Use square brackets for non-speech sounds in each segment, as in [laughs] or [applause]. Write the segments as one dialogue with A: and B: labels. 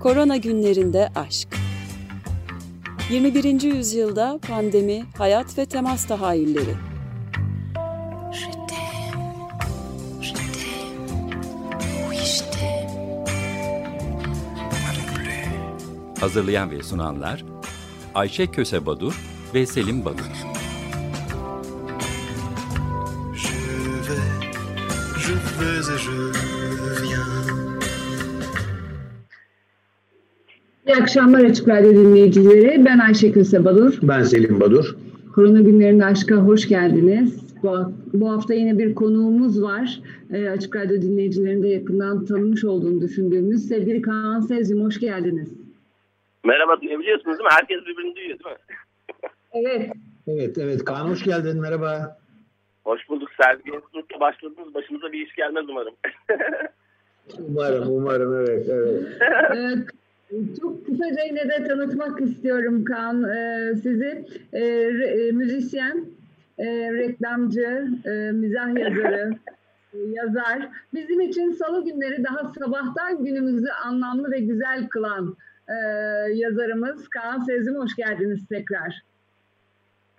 A: Korona günlerinde aşk. 21. yüzyılda pandemi, hayat ve temas tahayyülleri.
B: Hazırlayan ve sunanlar Ayşe Köse Badur ve Selim Badur. Je vais et je akşamlar Açık Radyo dinleyicileri. Ben Ayşe Köse Badur.
C: Ben Selim Badur.
A: Korona günlerinde aşka hoş geldiniz. Bu, bu hafta yine bir konuğumuz var. E, Açık Radyo dinleyicilerinin de yakından tanımış olduğunu düşündüğümüz sevgili Kaan Sezgin hoş geldiniz.
D: Merhaba duyabiliyorsunuz değil mi? Herkes birbirini duyuyor değil mi?
A: evet.
C: Evet, evet. Kaan hoş geldin. Merhaba.
D: Hoş bulduk. Sergi Enstitüsü'nde başladınız. Başımıza bir iş gelmez umarım. [laughs]
C: umarım, umarım. Evet, evet.
A: Çok kısaca yine de tanıtmak istiyorum Kaan e, sizi. E, re, müzisyen, e, reklamcı, e, mizah yazarı, [laughs] e, yazar. Bizim için salı günleri daha sabahtan günümüzü anlamlı ve güzel kılan e, yazarımız Kaan Sezim. Hoş geldiniz tekrar.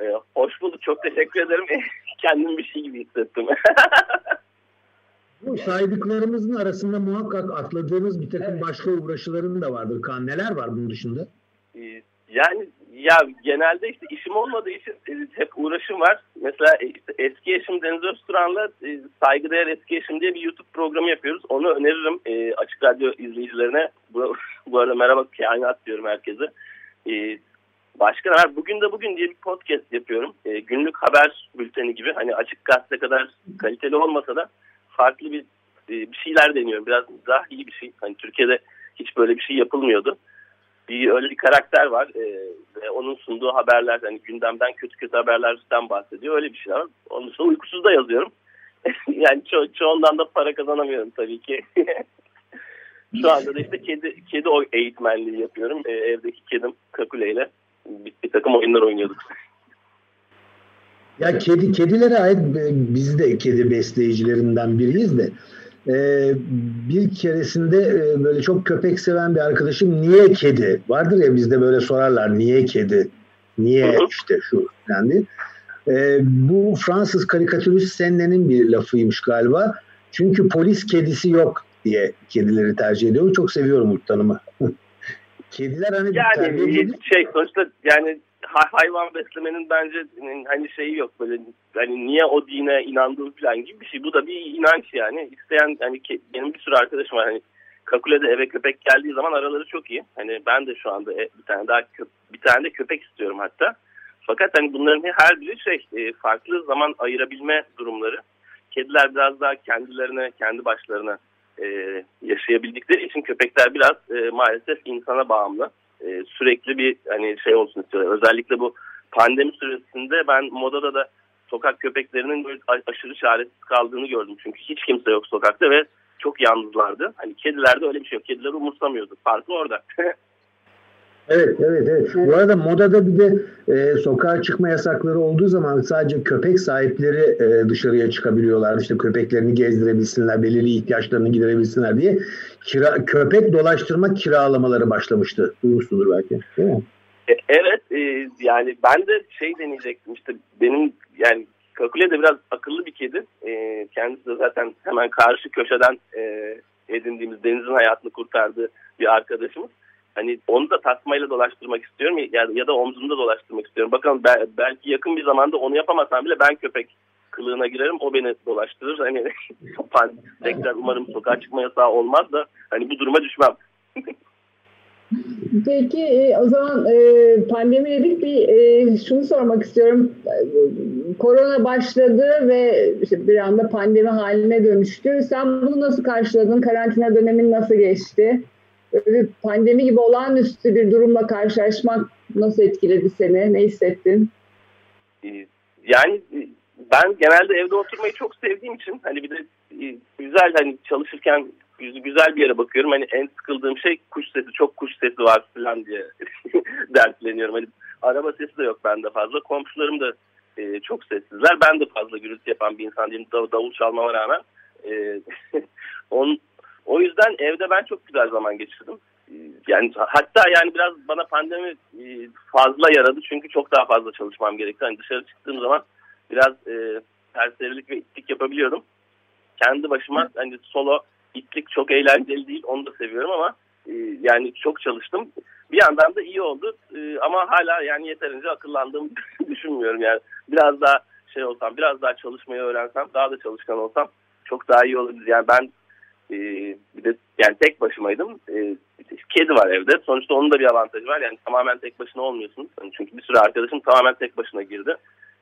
D: E, hoş bulduk. Çok teşekkür ederim. [laughs] Kendim bir şey gibi hissettim. [laughs]
C: Bu saydıklarımızın arasında muhakkak atladığımız bir takım evet. başka uğraşıların da vardır. Kaan neler var bunun dışında?
D: Ee, yani ya genelde işte işim olmadığı için e, hep uğraşım var. Mesela e, işte eski eşim Deniz Özturan'la e, Saygıdeğer Eski Eşim diye bir YouTube programı yapıyoruz. Onu öneririm e, Açık Radyo izleyicilerine. Bu, bu arada merhaba kainat diyorum herkese. E, başka var. Bugün de bugün diye bir podcast yapıyorum. E, günlük haber bülteni gibi. Hani açık gazete kadar kaliteli olmasa da farklı bir bir şeyler deniyorum. Biraz daha iyi bir şey. Hani Türkiye'de hiç böyle bir şey yapılmıyordu. Bir öyle bir karakter var e, ve onun sunduğu haberler hani gündemden kötü kötü haberlerden bahsediyor. Öyle bir şey var. Onun için uykusuz da yazıyorum. [laughs] yani ço çoğundan da para kazanamıyorum tabii ki. [laughs] Şu anda da işte kedi kedi eğitmenliği yapıyorum. E, evdeki kedim Kakule ile bir, bir takım oyunlar oynuyorduk.
C: Ya kedi kedilere ait biz de kedi besleyicilerinden biriyiz de e, bir keresinde e, böyle çok köpek seven bir arkadaşım niye kedi? Vardır ya bizde böyle sorarlar niye kedi? Niye işte şu yani e, bu Fransız karikatürist Senne'nin bir lafıymış galiba. Çünkü polis kedisi yok diye kedileri tercih ediyor. Çok seviyorum bu tanımı [laughs]
D: kediler hani yani şey sonuçta yani hayvan beslemenin bence hani şeyi yok böyle hani niye o dine inandığım falan gibi bir şey. Bu da bir inanç yani. İsteyen hani benim bir sürü arkadaşım var hani Kakule'de eve köpek geldiği zaman araları çok iyi. Hani ben de şu anda e, bir tane daha bir tane de köpek istiyorum hatta. Fakat hani bunların her biri şey e, farklı zaman ayırabilme durumları. Kediler biraz daha kendilerine, kendi başlarına e, yaşayabildikleri için köpekler biraz maalesef insana bağımlı e, sürekli bir hani şey olsun istiyorlar. Özellikle bu pandemi süresinde ben modada da sokak köpeklerinin böyle aşırı çaresiz kaldığını gördüm. Çünkü hiç kimse yok sokakta ve çok yalnızlardı. Hani kedilerde öyle bir şey yok. Kediler umursamıyordu. Farklı orada. [laughs]
C: Evet, evet, evet. Bu arada modada bir de e, sokağa çıkma yasakları olduğu zaman sadece köpek sahipleri e, dışarıya çıkabiliyorlar. İşte köpeklerini gezdirebilsinler, belirli ihtiyaçlarını giderebilsinler diye kira, köpek dolaştırma kiralamaları başlamıştı. Duymuşsundur belki. Değil mi?
D: E, evet, e, yani ben de şey deneyecektim işte benim yani Kakule de biraz akıllı bir kedi. E, kendisi de zaten hemen karşı köşeden e, edindiğimiz denizin hayatını kurtardığı bir arkadaşımız hani onu da tasmayla dolaştırmak istiyorum ya, ya da omzumda dolaştırmak istiyorum. Bakalım belki yakın bir zamanda onu yapamasam bile ben köpek kılığına girerim o beni dolaştırır. Hani [laughs] tekrar umarım sokağa çıkma yasağı olmaz da hani bu duruma düşmem. [laughs]
A: Peki e, o zaman e, pandemi dedik bir e, şunu sormak istiyorum. Korona başladı ve işte bir anda pandemi haline dönüştü. Sen bunu nasıl karşıladın? Karantina dönemin nasıl geçti? Pandemi gibi olağanüstü bir durumla karşılaşmak nasıl etkiledi seni? Ne hissettin?
D: Ee, yani ben genelde evde oturmayı çok sevdiğim için hani bir de e, güzel hani çalışırken güzel bir yere bakıyorum. Hani en sıkıldığım şey kuş sesi, çok kuş sesi var falan diye [laughs] dertleniyorum. Hani araba sesi de yok bende fazla. Komşularım da e, çok sessizler. Ben de fazla gürültü yapan bir insan değilim. Davul çalmama rağmen. E, [laughs] onun, o yüzden evde ben çok güzel zaman geçirdim. yani hatta yani biraz bana pandemi e, fazla yaradı çünkü çok daha fazla çalışmam gerekti. Hani dışarı çıktığım zaman biraz e, serserilik ve itlik yapabiliyordum. Kendi başıma hani solo itlik çok eğlenceli değil onu da seviyorum ama e, yani çok çalıştım. Bir yandan da iyi oldu e, ama hala yani yeterince akıllandığımı [laughs] düşünmüyorum yani biraz daha şey olsam biraz daha çalışmayı öğrensem daha da çalışkan olsam çok daha iyi olabilir. Yani ben e, bir de yani tek başımaydım. E, kedi var evde. Sonuçta onun da bir avantajı var. Yani tamamen tek başına olmuyorsunuz. Yani çünkü bir sürü arkadaşım tamamen tek başına girdi.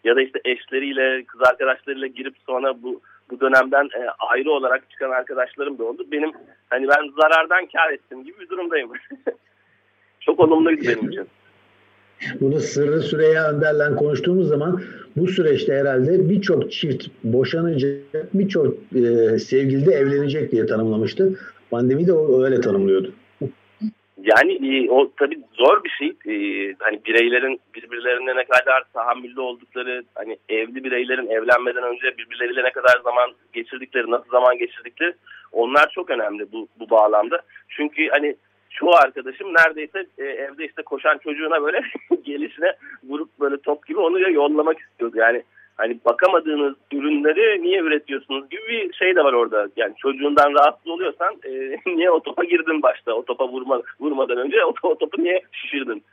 D: Ya da işte eşleriyle, kız arkadaşlarıyla girip sonra bu bu dönemden e, ayrı olarak çıkan arkadaşlarım da oldu. Benim hani ben zarardan kar ettim gibi bir durumdayım. [laughs] Çok olumluydu benim için.
C: Bunu Sırrı Süreyya Önder'le konuştuğumuz zaman bu süreçte herhalde birçok çift boşanacak, birçok e, sevgili de evlenecek diye tanımlamıştı. Pandemi de öyle tanımlıyordu.
D: Yani e, o tabii zor bir şey. E, hani bireylerin birbirlerine ne kadar tahammüllü oldukları, hani evli bireylerin evlenmeden önce birbirleriyle ne kadar zaman geçirdikleri, nasıl zaman geçirdikleri onlar çok önemli bu, bu bağlamda. Çünkü hani çoğu arkadaşım neredeyse e, evde işte koşan çocuğuna böyle [laughs] gelişine vurup böyle top gibi onu yollamak istiyordu. Yani hani bakamadığınız ürünleri niye üretiyorsunuz gibi bir şey de var orada. Yani çocuğundan rahatsız oluyorsan e, [laughs] niye o topa girdin başta? O topa vurma, vurmadan önce o, o topu niye şişirdin?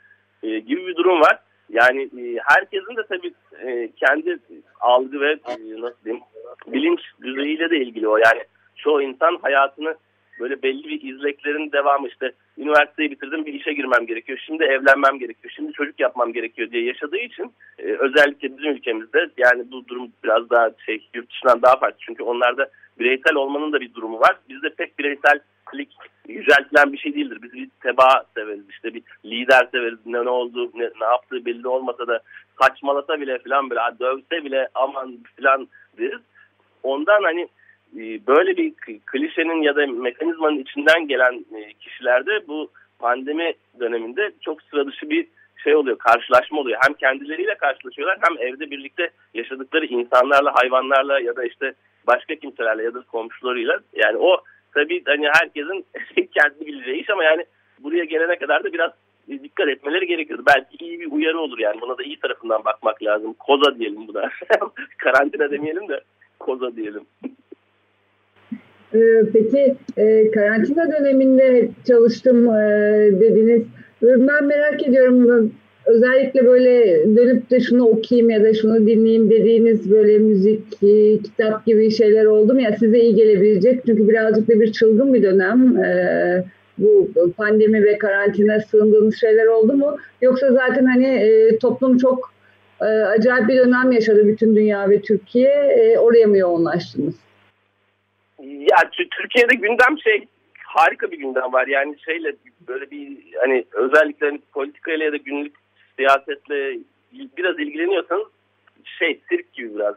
D: E, gibi bir durum var. Yani e, herkesin de tabii e, kendi algı ve e, nasıl diyeyim bilinç düzeyiyle de ilgili o. Yani çoğu insan hayatını böyle belli bir izleklerin devamı işte üniversiteyi bitirdim bir işe girmem gerekiyor. Şimdi evlenmem gerekiyor. Şimdi çocuk yapmam gerekiyor diye yaşadığı için e, özellikle bizim ülkemizde yani bu durum biraz daha şey yurt dışından daha farklı. Çünkü onlarda bireysel olmanın da bir durumu var. Bizde pek bireysellik yüceltilen bir şey değildir. Biz bir teba severiz işte bir lider severiz. Ne, ne oldu ne, ne yaptığı belli olmasa da saçmalasa bile falan böyle dövse bile aman falan deriz. Ondan hani böyle bir klişenin ya da mekanizmanın içinden gelen e, kişilerde bu pandemi döneminde çok sıra dışı bir şey oluyor, karşılaşma oluyor. Hem kendileriyle karşılaşıyorlar hem evde birlikte yaşadıkları insanlarla, hayvanlarla ya da işte başka kimselerle ya da komşularıyla. Yani o tabii hani herkesin [laughs] kendi bileceği iş ama yani buraya gelene kadar da biraz dikkat etmeleri gerekiyordu. Belki iyi bir uyarı olur yani. Buna da iyi tarafından bakmak lazım. Koza diyelim bu da. [laughs] Karantina demeyelim de koza diyelim.
A: Ee, peki e, karantina döneminde çalıştım e, dediniz. Ben merak ediyorum özellikle böyle dönüp de şunu okuyayım ya da şunu dinleyeyim dediğiniz böyle müzik, e, kitap gibi şeyler oldu mu ya size iyi gelebilecek? Çünkü birazcık da bir çılgın bir dönem. Bu pandemi ve karantina sığındığınız şeyler oldu mu? Yoksa zaten hani toplum çok acayip bir dönem yaşadı bütün dünya ve Türkiye. Oraya mı yoğunlaştınız?
D: Ya Türkiye'de gündem şey harika bir gündem var. Yani şeyle böyle bir hani özellikle hani politikayla ya da günlük siyasetle biraz ilgileniyorsanız şey sirk gibi biraz.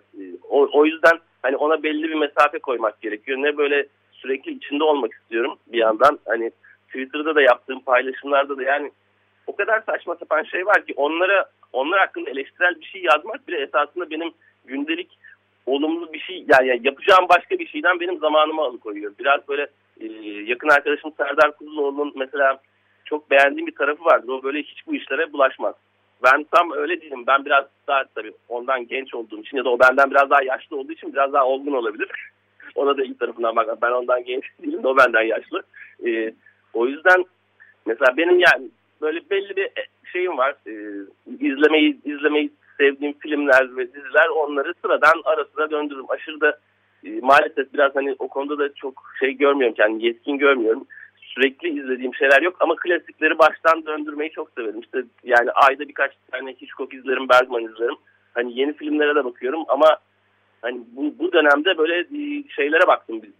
D: O, o yüzden hani ona belli bir mesafe koymak gerekiyor. Ne böyle sürekli içinde olmak istiyorum bir yandan. Hani Twitter'da da yaptığım paylaşımlarda da yani o kadar saçma sapan şey var ki onlara onlar hakkında eleştirel bir şey yazmak bile esasında benim gündelik olumlu bir şey yani yapacağım başka bir şeyden benim zamanımı alıkoyuyor. Biraz böyle e, yakın arkadaşım Serdar Kuzuloğlu'nun mesela çok beğendiğim bir tarafı vardır. O böyle hiç bu işlere bulaşmaz. Ben tam öyle değilim. Ben biraz daha tabii ondan genç olduğum için ya da o benden biraz daha yaşlı olduğu için biraz daha olgun olabilir. [laughs] Ona da iyi tarafından bak. Ben ondan genç [laughs] değilim de o benden yaşlı. Ee, o yüzden mesela benim yani böyle belli bir şeyim var. Ee, izlemeyi izlemeyi sevdiğim filmler ve diziler onları sıradan ara sıra döndürürüm. Aşırı da e, maalesef biraz hani o konuda da çok şey görmüyorum kendimi yetkin görmüyorum. Sürekli izlediğim şeyler yok ama klasikleri baştan döndürmeyi çok severim. İşte yani ayda birkaç tane Hitchcock izlerim, Bergman izlerim. Hani yeni filmlere de bakıyorum ama hani bu, bu dönemde böyle e, şeylere baktım biz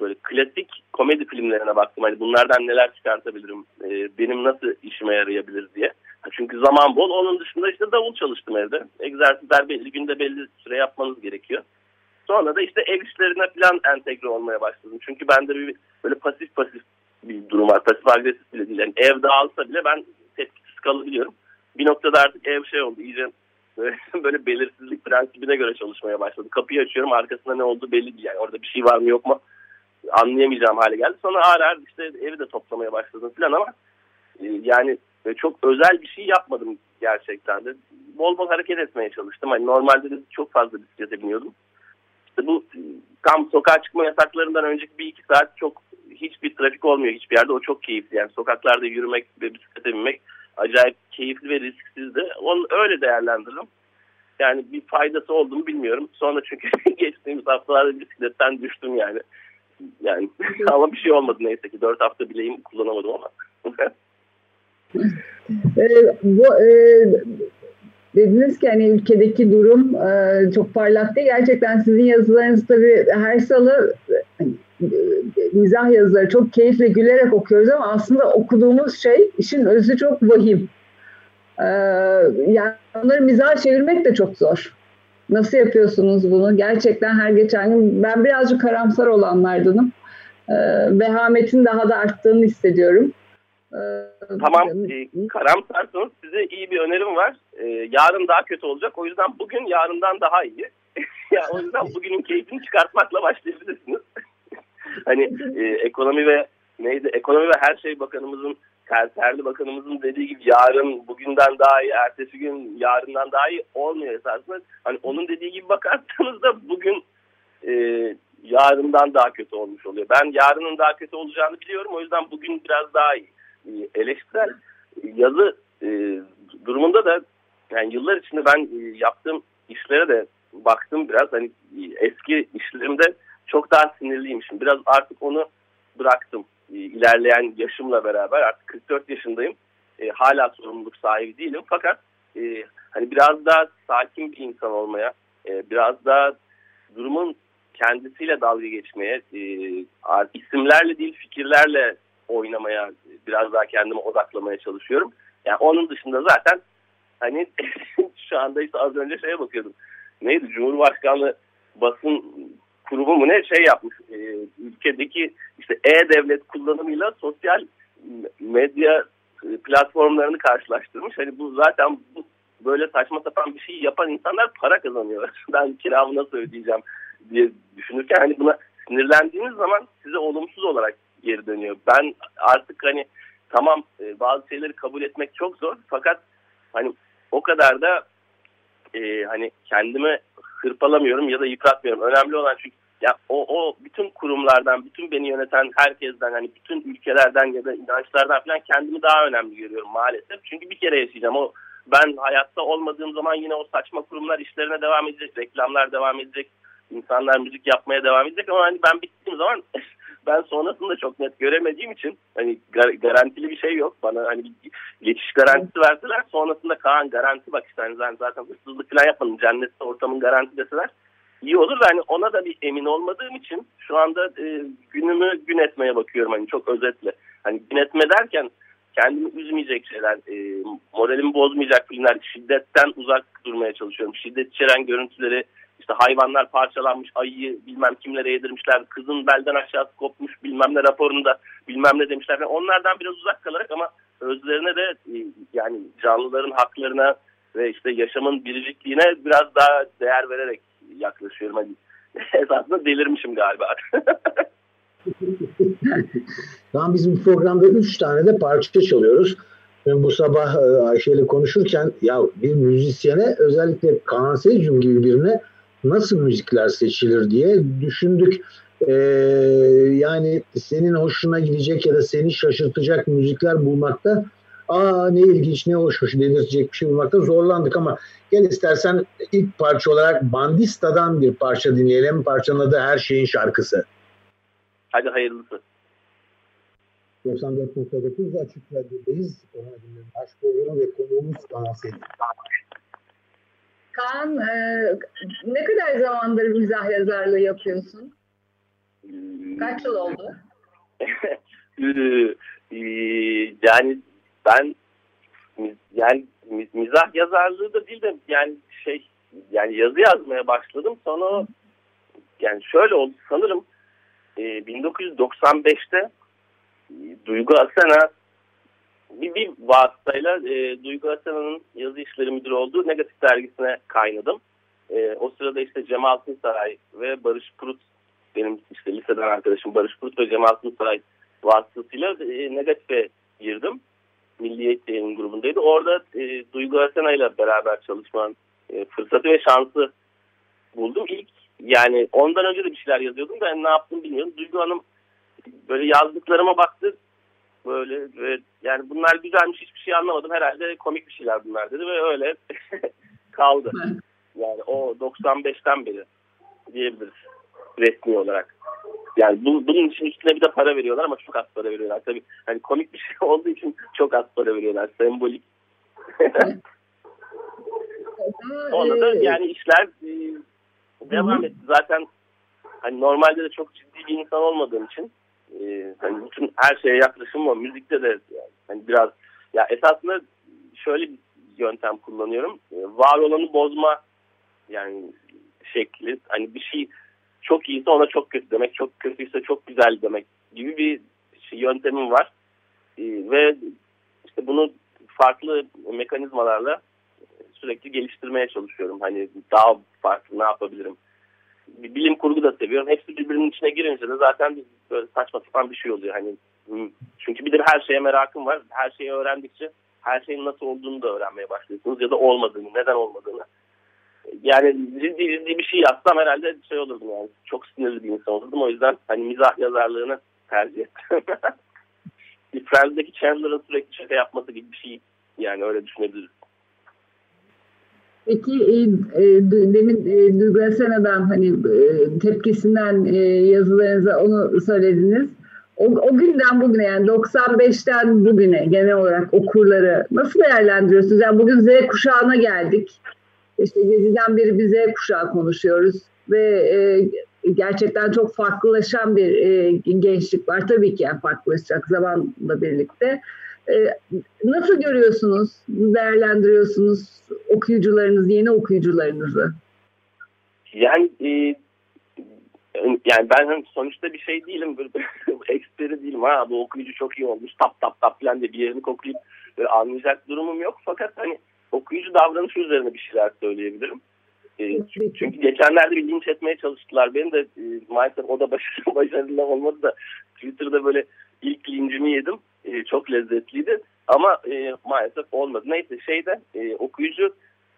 D: böyle klasik komedi filmlerine baktım. Hani bunlardan neler çıkartabilirim, e, benim nasıl işime yarayabilir diye. Çünkü zaman bol. Onun dışında işte davul çalıştım evde. Egzersizler belli günde belli süre yapmanız gerekiyor. Sonra da işte ev işlerine falan entegre olmaya başladım. Çünkü bende bir böyle pasif pasif bir durum var. Pasif agresif bile değil. Yani ev dağılsa bile ben tepkisiz kalabiliyorum. Bir noktada artık ev şey oldu. İyice böyle, [laughs] böyle belirsizlik prensibine göre çalışmaya başladı. Kapıyı açıyorum arkasında ne olduğu belli değil. Yani orada bir şey var mı yok mu anlayamayacağım hale geldi. Sonra ağır ağır işte evi de toplamaya başladım falan ama e, yani çok özel bir şey yapmadım gerçekten de. Bol bol hareket etmeye çalıştım. Hani normalde de çok fazla bisiklete biniyordum. İşte bu tam sokağa çıkma yasaklarından önceki bir iki saat çok hiçbir trafik olmuyor hiçbir yerde. O çok keyifli. Yani sokaklarda yürümek ve bisiklete binmek acayip keyifli ve risksizdi. Onu öyle değerlendiririm. Yani bir faydası olduğunu bilmiyorum. Sonra çünkü [laughs] geçtiğimiz haftalarda bisikletten düştüm yani. Yani [laughs] ama bir şey olmadı neyse ki. Dört hafta bileğim kullanamadım ama. [laughs]
A: e, bu, e, dediniz ki hani ülkedeki durum e, çok parlak değil. Gerçekten sizin yazılarınız tabii her salı e, mizah yazıları çok keyifle gülerek okuyoruz ama aslında okuduğumuz şey işin özü çok vahim. Ee, yani onları mizah çevirmek de çok zor. Nasıl yapıyorsunuz bunu? Gerçekten her geçen gün ben birazcık karamsar olanlardanım. Ee, vehametin daha da arttığını hissediyorum.
D: Ee, tamam, e, karamsarsanız size iyi bir önerim var. Ee, yarın daha kötü olacak. O yüzden bugün yarından daha iyi. [laughs] o yüzden bugünün keyfini çıkartmakla başlayabilirsiniz. [laughs] hani e, ekonomi ve neydi? Ekonomi ve her şey bakanımızın Terli Bakanımızın dediği gibi yarın bugünden daha iyi, ertesi gün yarından daha iyi olmuyor esasında. Hani onun dediği gibi bakarsanız da bugün e, yarından daha kötü olmuş oluyor. Ben yarının daha kötü olacağını biliyorum. O yüzden bugün biraz daha iyi. E, eleştirel yazı e, durumunda da yani yıllar içinde ben e, yaptığım işlere de baktım biraz. Hani eski işlerimde çok daha sinirliymişim. Biraz artık onu bıraktım. E, ilerleyen yaşımla beraber artık 44 yaşındayım. E, hala sorumluluk sahibi değilim. Fakat e, hani biraz daha sakin bir insan olmaya, e, biraz daha durumun kendisiyle dalga geçmeye, e, isimlerle değil fikirlerle oynamaya, biraz daha kendime odaklamaya çalışıyorum. Yani onun dışında zaten hani [laughs] şu anda işte az önce şeye bakıyordum. Neydi Cumhurbaşkanlığı basın kurumu mu ne şey yapmış. E, ülkedeki işte e-devlet kullanımıyla sosyal medya e, platformlarını karşılaştırmış. Hani bu zaten bu böyle saçma sapan bir şey yapan insanlar para kazanıyorlar. [laughs] Ben kiramı nasıl ödeyeceğim diye düşünürken hani buna sinirlendiğiniz zaman size olumsuz olarak geri dönüyor. Ben artık hani tamam e, bazı şeyleri kabul etmek çok zor fakat hani o kadar da e, hani kendimi hırpalamıyorum ya da yıpratmıyorum. Önemli olan çünkü ya o, o bütün kurumlardan, bütün beni yöneten herkesten, hani bütün ülkelerden ya da inançlardan falan kendimi daha önemli görüyorum maalesef. Çünkü bir kere yaşayacağım. O ben hayatta olmadığım zaman yine o saçma kurumlar işlerine devam edecek, reklamlar devam edecek, insanlar müzik yapmaya devam edecek ama hani ben bittiğim zaman [laughs] ben sonrasında çok net göremediğim için hani garantili bir şey yok. Bana hani geçiş garantisi verdiler. Sonrasında Kaan garanti bak işte hani zaten hırsızlık falan yapmadım. Cennette ortamın garanti deseler iyi olur. Yani ona da bir emin olmadığım için şu anda e, günümü gün etmeye bakıyorum hani çok özetle. Hani gün etme derken kendimi üzmeyecek şeyler, e, moralimi bozmayacak filmler, şiddetten uzak durmaya çalışıyorum. Şiddet içeren görüntüleri, işte hayvanlar parçalanmış, ayıyı bilmem kimlere yedirmişler, kızın belden aşağısı kopmuş bilmem ne raporunda bilmem ne demişler. Yani onlardan biraz uzak kalarak ama özlerine de e, yani canlıların haklarına ve işte yaşamın biricikliğine biraz daha değer vererek yaklaşıyorum. Hani [laughs] esasında delirmişim galiba. [laughs]
C: Tamam bizim programda üç tane de parça çalıyoruz. Ben bu sabah e, Ayşe ile konuşurken ya bir müzisyene özellikle Kaan Seycum gibi birine nasıl müzikler seçilir diye düşündük. Ee, yani senin hoşuna gidecek ya da seni şaşırtacak müzikler bulmakta aa ne ilginç ne hoşmuş dedirtecek bir şey bulmakta zorlandık ama gel istersen ilk parça olarak Bandista'dan bir parça dinleyelim. Parçanın adı Her Şeyin Şarkısı.
D: Hadi hayırlısı.
C: 94.9 Açık Radyo'dayız. Aşk programı ve konuğumuz Kaan Selim.
A: Kaan, e, ne kadar zamandır mizah yazarlığı yapıyorsun? Kaç yıl oldu? [laughs]
D: Ee, yani ben yani mizah yazarlığı da değil de yani şey yani yazı yazmaya başladım sonra yani şöyle oldu sanırım e, 1995'te e, Duygu Asena bir, bir vasıtayla e, Duygu Asena'nın yazı işleri müdürü olduğu negatif dergisine kaynadım. E, o sırada işte Cemal Saray ve Barış Prut benim işte liseden arkadaşım Barış Kurt ve Cemal Sunsaray vasıtasıyla e, negatife girdim. Milliyet yayın grubundaydı. Orada e, Duygu ile beraber çalışma e, fırsatı ve şansı buldum. İlk yani ondan önce de bir şeyler yazıyordum. Ben ne yaptım bilmiyorum. Duygu Hanım böyle yazdıklarıma baktı. Böyle ve yani bunlar güzelmiş hiçbir şey anlamadım. Herhalde komik bir şeyler bunlar dedi ve öyle [laughs] kaldı. Yani o 95'ten beri diyebiliriz resmi olarak. Yani bu, bunun için üstüne bir de para veriyorlar ama çok az para veriyorlar. Tabii hani komik bir şey [laughs] olduğu için çok az para veriyorlar. Sembolik. Sonra [laughs] da yani işler e, devam etti. Zaten hani normalde de çok ciddi bir insan olmadığım için e, hani bütün her şeye yaklaşım var. Müzikte de hani biraz ya esasında şöyle bir yöntem kullanıyorum. E, var olanı bozma yani şekli. Hani bir şey çok iyiyse ona çok kötü demek, çok kötüyse çok güzel demek gibi bir şey, yöntemim var. E, ve işte bunu farklı mekanizmalarla sürekli geliştirmeye çalışıyorum. Hani daha farklı ne yapabilirim? Bilim kurgu da seviyorum. Hepsi birbirinin içine girince de zaten böyle saçma sapan bir şey oluyor. Hani çünkü bir de her şeye merakım var. Her şeyi öğrendikçe her şeyin nasıl olduğunu da öğrenmeye başlıyorsunuz ya da olmadığını, neden olmadığını. Yani ciddi ciddi bir şey yazsam herhalde şey olurdum yani. Çok sinirli bir insan olurdum. O yüzden hani mizah yazarlığını tercih ettim. [laughs] Friends'deki Chandler'ın sürekli şaka yapması gibi bir şey yani öyle düşünebiliriz.
A: Peki e, e, demin e, Duygu Asena'dan hani e, tepkisinden e, yazılarınıza onu söylediniz. O, o günden bugüne yani 95'ten bugüne genel olarak okurları nasıl değerlendiriyorsunuz? Yani bugün Z kuşağına geldik. İşte Gezi'den beri bir Z kuşağı konuşuyoruz ve e, gerçekten çok farklılaşan bir e, gençlik var. Tabii ki yani farklılaşacak zamanla birlikte. E, nasıl görüyorsunuz, değerlendiriyorsunuz okuyucularınız, yeni okuyucularınızı?
D: Yani e, yani ben sonuçta bir şey değilim, [laughs] eksperi değilim. Ha bu okuyucu çok iyi olmuş, tap tap tap falan diye bir yerini koklayıp böyle anlayacak durumum yok. Fakat hani okuyucu davranışı üzerine bir şeyler söyleyebilirim. E, çünkü geçenlerde bir linç etmeye çalıştılar. Benim de e, maalesef o da başarılı, [laughs] başarılı olmadı da Twitter'da böyle ilk lincimi yedim. E, çok lezzetliydi. Ama e, maalesef olmadı. Neyse şeyde e, okuyucu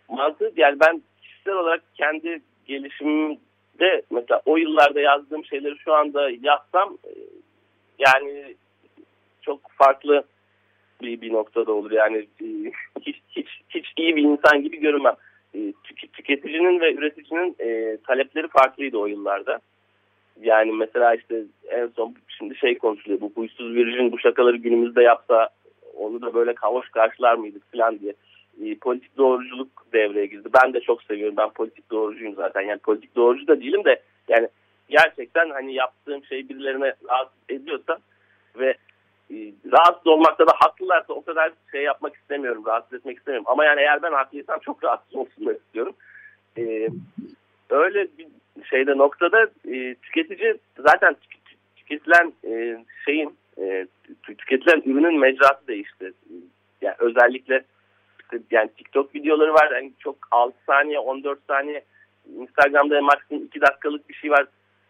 D: mantığı yani ben kişisel olarak kendi gelişimimde mesela o yıllarda yazdığım şeyleri şu anda yazsam e, yani çok farklı bir, bir noktada olur. Yani e, hiç, hiç, hiç iyi bir insan gibi görünmem. E, tüketicinin ve üreticinin e, talepleri farklıydı o yıllarda. Yani mesela işte en son şimdi şey konuşuluyor. Bu huysuz virjin bu şakaları günümüzde yapsa onu da böyle kavoş karşılar mıydık falan diye. E, politik doğruculuk devreye girdi. Ben de çok seviyorum. Ben politik doğrucuyum zaten. Yani politik doğrucu da değilim de yani gerçekten hani yaptığım şey birilerine rahatsız ediyorsa ve e, rahatsız olmakta da haklılarsa o kadar şey yapmak istemiyorum. Rahatsız etmek istemiyorum. Ama yani eğer ben haklıysam çok rahatsız olsunlar istiyorum. E, öyle bir şeyde noktada e, tüketici zaten tüketilen e, şeyin e, tüketilen ürünün mecrası değişti. Yani özellikle işte, yani TikTok videoları var. Yani çok 6 saniye 14 saniye Instagram'da maksimum 2 dakikalık bir şey var.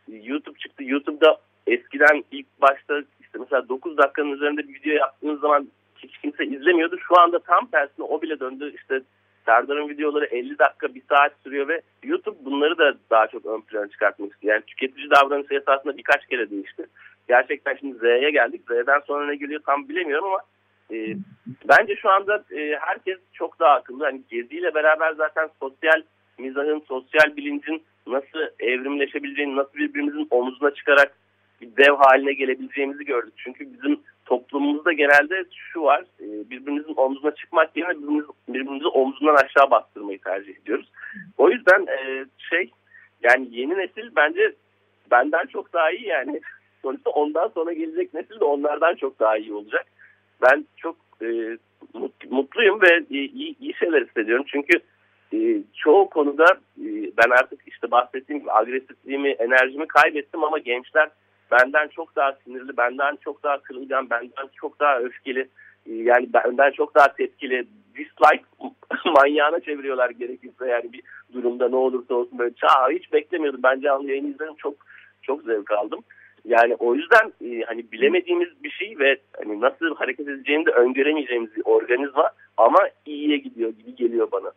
D: YouTube çıktı. YouTube'da eskiden ilk başta işte mesela 9 dakikanın üzerinde bir video yaptığınız zaman hiç kimse izlemiyordu. Şu anda tam tersine o bile döndü. İşte Serdar'ın videoları 50 dakika, 1 saat sürüyor ve YouTube bunları da daha çok ön plana çıkartmak istiyor. Yani tüketici davranışı esasında birkaç kere değişti. Gerçekten şimdi Z'ye geldik. Z'den sonra ne geliyor tam bilemiyorum ama e, bence şu anda e, herkes çok daha akıllı. Hani geziyle beraber zaten sosyal mizahın, sosyal bilincin nasıl evrimleşebileceğini, nasıl birbirimizin omuzuna çıkarak bir dev haline gelebileceğimizi gördük. Çünkü bizim toplumumuzda genelde şu var. E, birbirimizin omzuna çıkmak yerine birbirimiz, birbirimizi omzundan aşağı bastırmayı tercih ediyoruz. O yüzden e, şey yani yeni nesil bence benden çok daha iyi yani. [laughs] Sonuçta ondan sonra gelecek nesil de onlardan çok daha iyi olacak. Ben çok e, mutluyum ve iyi, iyi şeyler hissediyorum. Çünkü e, çoğu konuda e, ben artık işte bahsettiğim gibi agresifliğimi, enerjimi kaybettim ama gençler benden çok daha sinirli, benden çok daha kırılgan, benden çok daha öfkeli, yani benden çok daha tepkili, dislike [laughs] manyağına çeviriyorlar gerekirse yani bir durumda ne olursa olsun böyle çağ hiç beklemiyordum. Ben canlı yayın izledim çok çok zevk aldım. Yani o yüzden e, hani bilemediğimiz bir şey ve hani nasıl hareket edeceğini de öngöremeyeceğimiz bir organizma ama iyiye gidiyor gibi geliyor bana.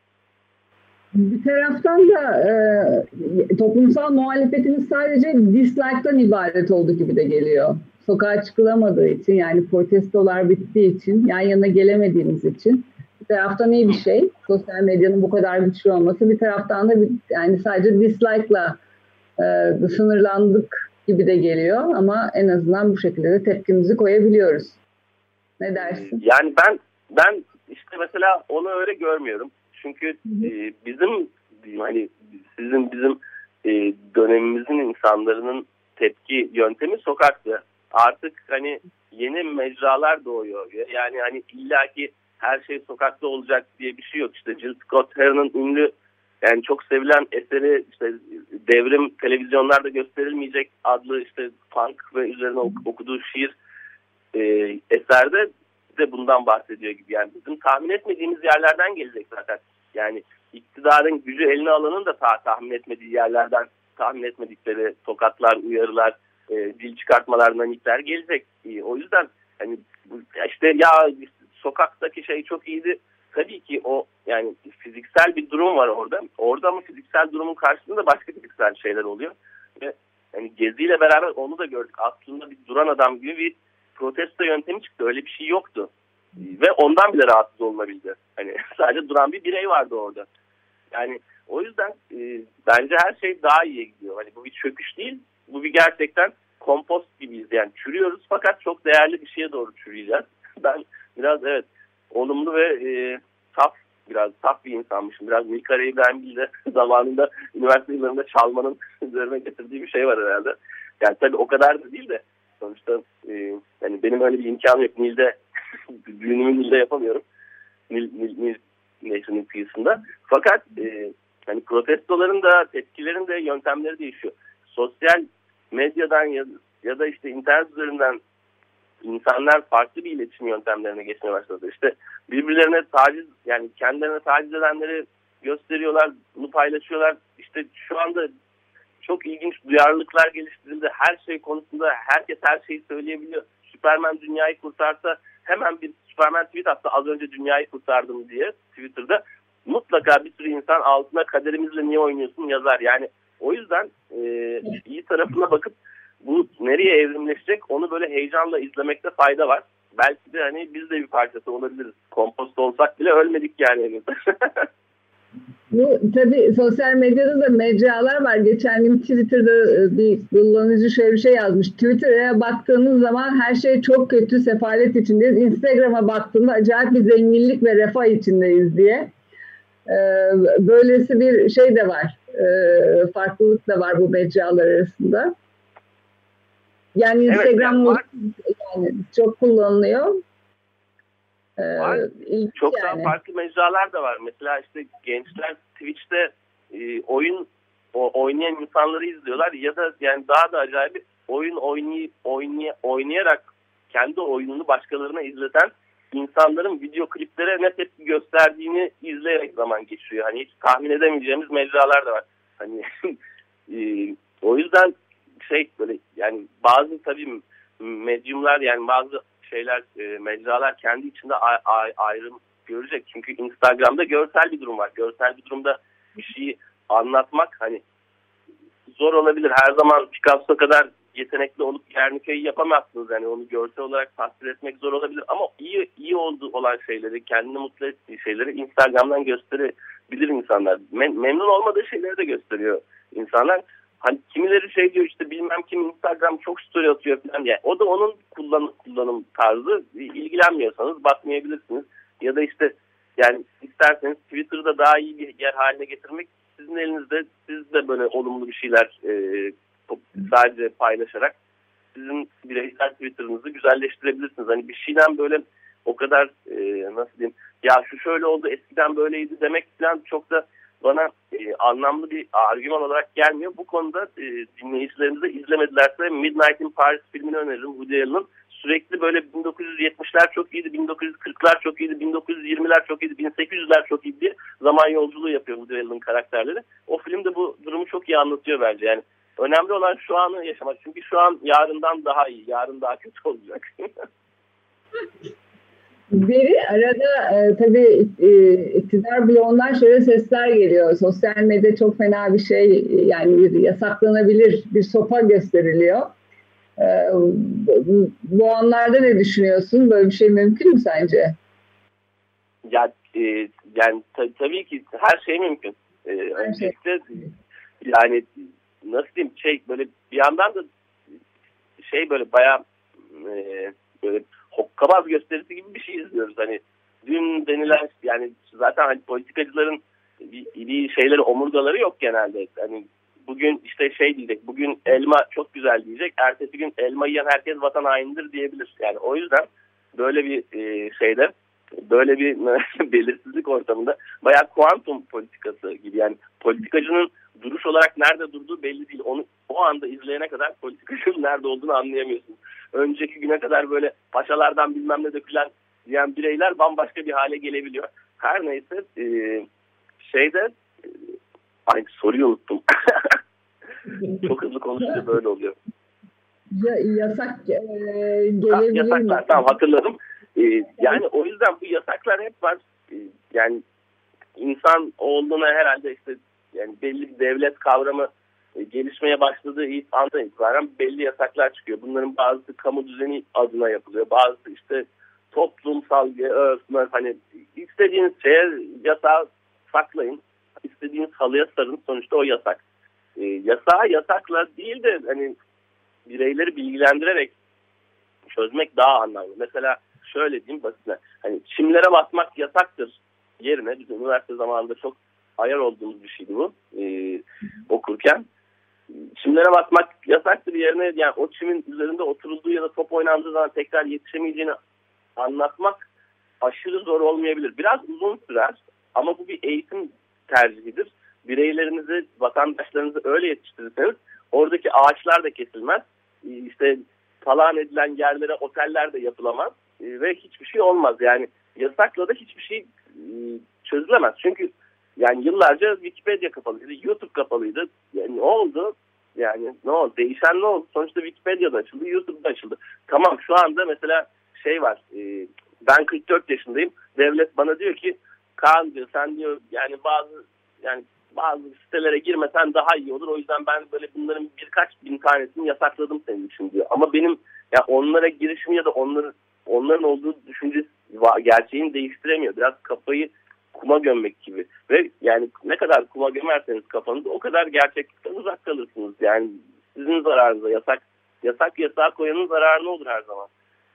A: Bir taraftan da e, toplumsal muhalefetimiz sadece dislike'tan ibaret olduğu gibi de geliyor. Sokağa çıkılamadığı için yani protestolar bittiği için yan yana gelemediğimiz için bir taraftan iyi bir şey. Sosyal medyanın bu kadar güçlü olması bir taraftan da bir, yani sadece dislike'la e, sınırlandık gibi de geliyor ama en azından bu şekilde de tepkimizi koyabiliyoruz. Ne dersin?
D: Yani ben ben işte mesela onu öyle görmüyorum. Çünkü e, bizim hani sizin bizim e, dönemimizin insanların tepki yöntemi sokaktı. Artık hani yeni mecralar doğuyor. Yani hani illaki her şey sokakta olacak diye bir şey yok. İşte Jill Scott Heron'ın ünlü yani çok sevilen eseri işte devrim televizyonlarda gösterilmeyecek adlı işte punk ve üzerine okuduğu şiir e, eserde de bundan bahsediyor gibi. Yani bizim tahmin etmediğimiz yerlerden gelecek zaten. Yani iktidarın gücü eline alanın da ta tahmin etmediği yerlerden tahmin etmedikleri tokatlar, uyarılar, e, dil çıkartmalar, nanikler gelecek. E, o yüzden hani işte ya sokaktaki şey çok iyiydi. Tabii ki o yani fiziksel bir durum var orada. Orada ama fiziksel durumun karşısında başka fiziksel şeyler oluyor. Ve yani geziyle beraber onu da gördük. Aslında bir duran adam gibi bir protesto yöntemi çıktı. Öyle bir şey yoktu. Ve ondan bile rahatsız olunabildi. Hani [laughs] sadece duran bir birey vardı orada. Yani o yüzden e, bence her şey daha iyiye gidiyor. Hani bu bir çöküş değil. Bu bir gerçekten kompost gibiyiz. Yani çürüyoruz fakat çok değerli bir şeye doğru çürüyeceğiz. [laughs] Ben biraz evet olumlu ve e, saf biraz saf bir insanmışım. Biraz Milkara İbrahim de [laughs] zamanında üniversite yıllarında çalmanın üzerine getirdiği bir şey var herhalde. Yani tabii o kadar da değil de sonuçta e, yani benim öyle bir imkanım yok. Nil'de düğünümü yapamıyorum. Nil, Nil, Nil nehrinin kıyısında. Fakat e, hani protestoların da tepkilerin de yöntemleri değişiyor. Sosyal medyadan ya, ya da işte internet üzerinden insanlar farklı bir iletişim yöntemlerine geçmeye başladı. İşte birbirlerine taciz yani kendilerine taciz edenleri gösteriyorlar, bunu paylaşıyorlar. İşte şu anda çok ilginç duyarlılıklar geliştirildi. Her şey konusunda herkes her şeyi söyleyebiliyor. Süperman dünyayı kurtarsa hemen bir Superman tweet attı az önce dünyayı kurtardım diye Twitter'da. Mutlaka bir sürü insan altına kaderimizle niye oynuyorsun yazar. Yani o yüzden e, iyi tarafına bakıp bu nereye evrimleşecek onu böyle heyecanla izlemekte fayda var. Belki de hani biz de bir parçası olabiliriz. Kompost olsak bile ölmedik yani. [laughs]
A: Bu tabii sosyal medyada da mecralar var. Geçen gün Twitter'da e, bir kullanıcı şöyle bir şey yazmış. Twitter'a baktığınız zaman her şey çok kötü, sefalet içindeyiz. Instagram'a baktığında acayip bir zenginlik ve refah içindeyiz diye. E, böylesi bir şey de var. E, farklılık da var bu mecralar arasında. Yani Instagram evet, yani çok kullanılıyor.
D: Var. Ee, Çok yani. daha farklı mecralar da var. Mesela işte gençler Twitch'te e, oyun o, oynayan insanları izliyorlar ya da yani daha da acayip oyun oynay, oynay, oynayarak kendi oyununu başkalarına izleten insanların video kliplere ne tepki gösterdiğini izleyerek zaman geçiyor. Hani hiç tahmin edemeyeceğimiz mecralar da var. Hani [laughs] e, o yüzden şey böyle yani bazı tabii medyumlar yani bazı şeyler e, mecralar kendi içinde ayrım görecek. Çünkü Instagram'da görsel bir durum var. Görsel bir durumda bir şeyi anlatmak hani zor olabilir. Her zaman Picasso kadar yetenekli olup Guernica'yı yapamazsınız. Yani onu görsel olarak tasvir etmek zor olabilir. Ama iyi iyi olduğu olan şeyleri, kendini mutlu ettiği şeyleri Instagram'dan gösterebilir insanlar. Mem memnun olmadığı şeyleri de gösteriyor insanlar. Hani kimileri şey diyor işte bilmem kim Instagram çok story atıyor falan diye. O da onun kullanım, kullanım tarzı. İlgilenmiyorsanız bakmayabilirsiniz. Ya da işte yani isterseniz Twitter'da daha iyi bir yer haline getirmek sizin elinizde. Siz de böyle olumlu bir şeyler e, sadece paylaşarak sizin bireysel Twitter'ınızı güzelleştirebilirsiniz. Hani bir şeyden böyle o kadar e, nasıl diyeyim ya şu şöyle oldu eskiden böyleydi demek falan çok da bana e, anlamlı bir argüman olarak gelmiyor. Bu konuda e, dinleyicilerimiz de izlemedilerse Midnight in Paris filmini öneririm. Woody Allen'ın sürekli böyle 1970'ler çok iyiydi, 1940'lar çok iyiydi, 1920'ler çok iyiydi, 1800'ler çok iyiydi diye zaman yolculuğu yapıyor Woody Allen'ın karakterleri. O film de bu durumu çok iyi anlatıyor bence. Yani önemli olan şu anı yaşamak. Çünkü şu an yarından daha iyi. Yarın daha kötü olacak. [laughs]
A: Beri arada e, tabii e, iktidar bloğundan şöyle sesler geliyor. Sosyal medya çok fena bir şey yani bir yasaklanabilir bir sopa gösteriliyor. E, bu, bu anlarda ne düşünüyorsun? Böyle bir şey mümkün mü sence?
D: Ya e, yani tab- tabii ki her şey mümkün. E, öncelikle yani nasıl diyeyim şey böyle bir yandan da şey böyle bayağı e, böyle hokkabaz gösterisi gibi bir şey izliyoruz. Hani dün denilen yani zaten hani politikacıların bir, şeyleri omurgaları yok genelde. Hani bugün işte şey diyecek bugün elma çok güzel diyecek. Ertesi gün elma yiyen herkes vatan hainidir diyebilir. Yani o yüzden böyle bir e, şeyde böyle bir [laughs] belirsizlik ortamında bayağı kuantum politikası gibi yani politikacının duruş olarak nerede durduğu belli değil. Onu o anda izleyene kadar politikacının [laughs] nerede olduğunu anlayamıyorsun. Önceki güne kadar böyle paşalardan bilmem ne dökülen diyen bireyler bambaşka bir hale gelebiliyor. Her neyse e, şeyde e, ay soruyu unuttum. [laughs] Çok hızlı konuşunca böyle oluyor.
A: Ya, yasak e, gelebilir
D: yasaklar,
A: mi?
D: Tamam hatırladım. Ee, yani o yüzden bu yasaklar hep var. Ee, yani insan olduğuna herhalde işte yani belli bir devlet kavramı e, gelişmeye başladığı ilk andan itibaren belli yasaklar çıkıyor. Bunların bazısı kamu düzeni adına yapılıyor. Bazısı işte toplumsal örfme hani istediğiniz şeye yasağı saklayın. istediğiniz halıya sarın. Sonuçta o yasak. E, yasağı yasakla değil de hani bireyleri bilgilendirerek çözmek daha anlamlı. Mesela şöyle diyeyim basitine. Hani çimlere basmak yasaktır yerine biz üniversite zamanında çok ayar olduğumuz bir şeydi bu e, okurken. Çimlere basmak yasaktır yerine yani o çimin üzerinde oturulduğu ya da top oynandığı zaman tekrar yetişemeyeceğini anlatmak aşırı zor olmayabilir. Biraz uzun sürer ama bu bir eğitim tercihidir. Bireylerinizi, vatandaşlarınızı öyle yetiştirirseniz oradaki ağaçlar da kesilmez. İşte talan edilen yerlere oteller de yapılamaz ve hiçbir şey olmaz. Yani yasakla da hiçbir şey çözülemez. Çünkü yani yıllarca Wikipedia kapalıydı, YouTube kapalıydı. Yani ne oldu? Yani ne oldu? Değişen ne oldu? Sonuçta Wikipedia'da açıldı, YouTube'da açıldı. Tamam şu anda mesela şey var. E, ben 44 yaşındayım. Devlet bana diyor ki Kaan diyor sen diyor yani bazı yani bazı sitelere girmesen daha iyi olur. O yüzden ben böyle bunların birkaç bin tanesini yasakladım senin için diyor. Ama benim ya onlara girişim ya da onların onların olduğu düşünce gerçeğini değiştiremiyor. Biraz kafayı kuma gömmek gibi. Ve yani ne kadar kuma gömerseniz kafanızı o kadar gerçeklikten uzak kalırsınız. Yani sizin zararınıza yasak yasak yasağa koyanın zararına olur her zaman.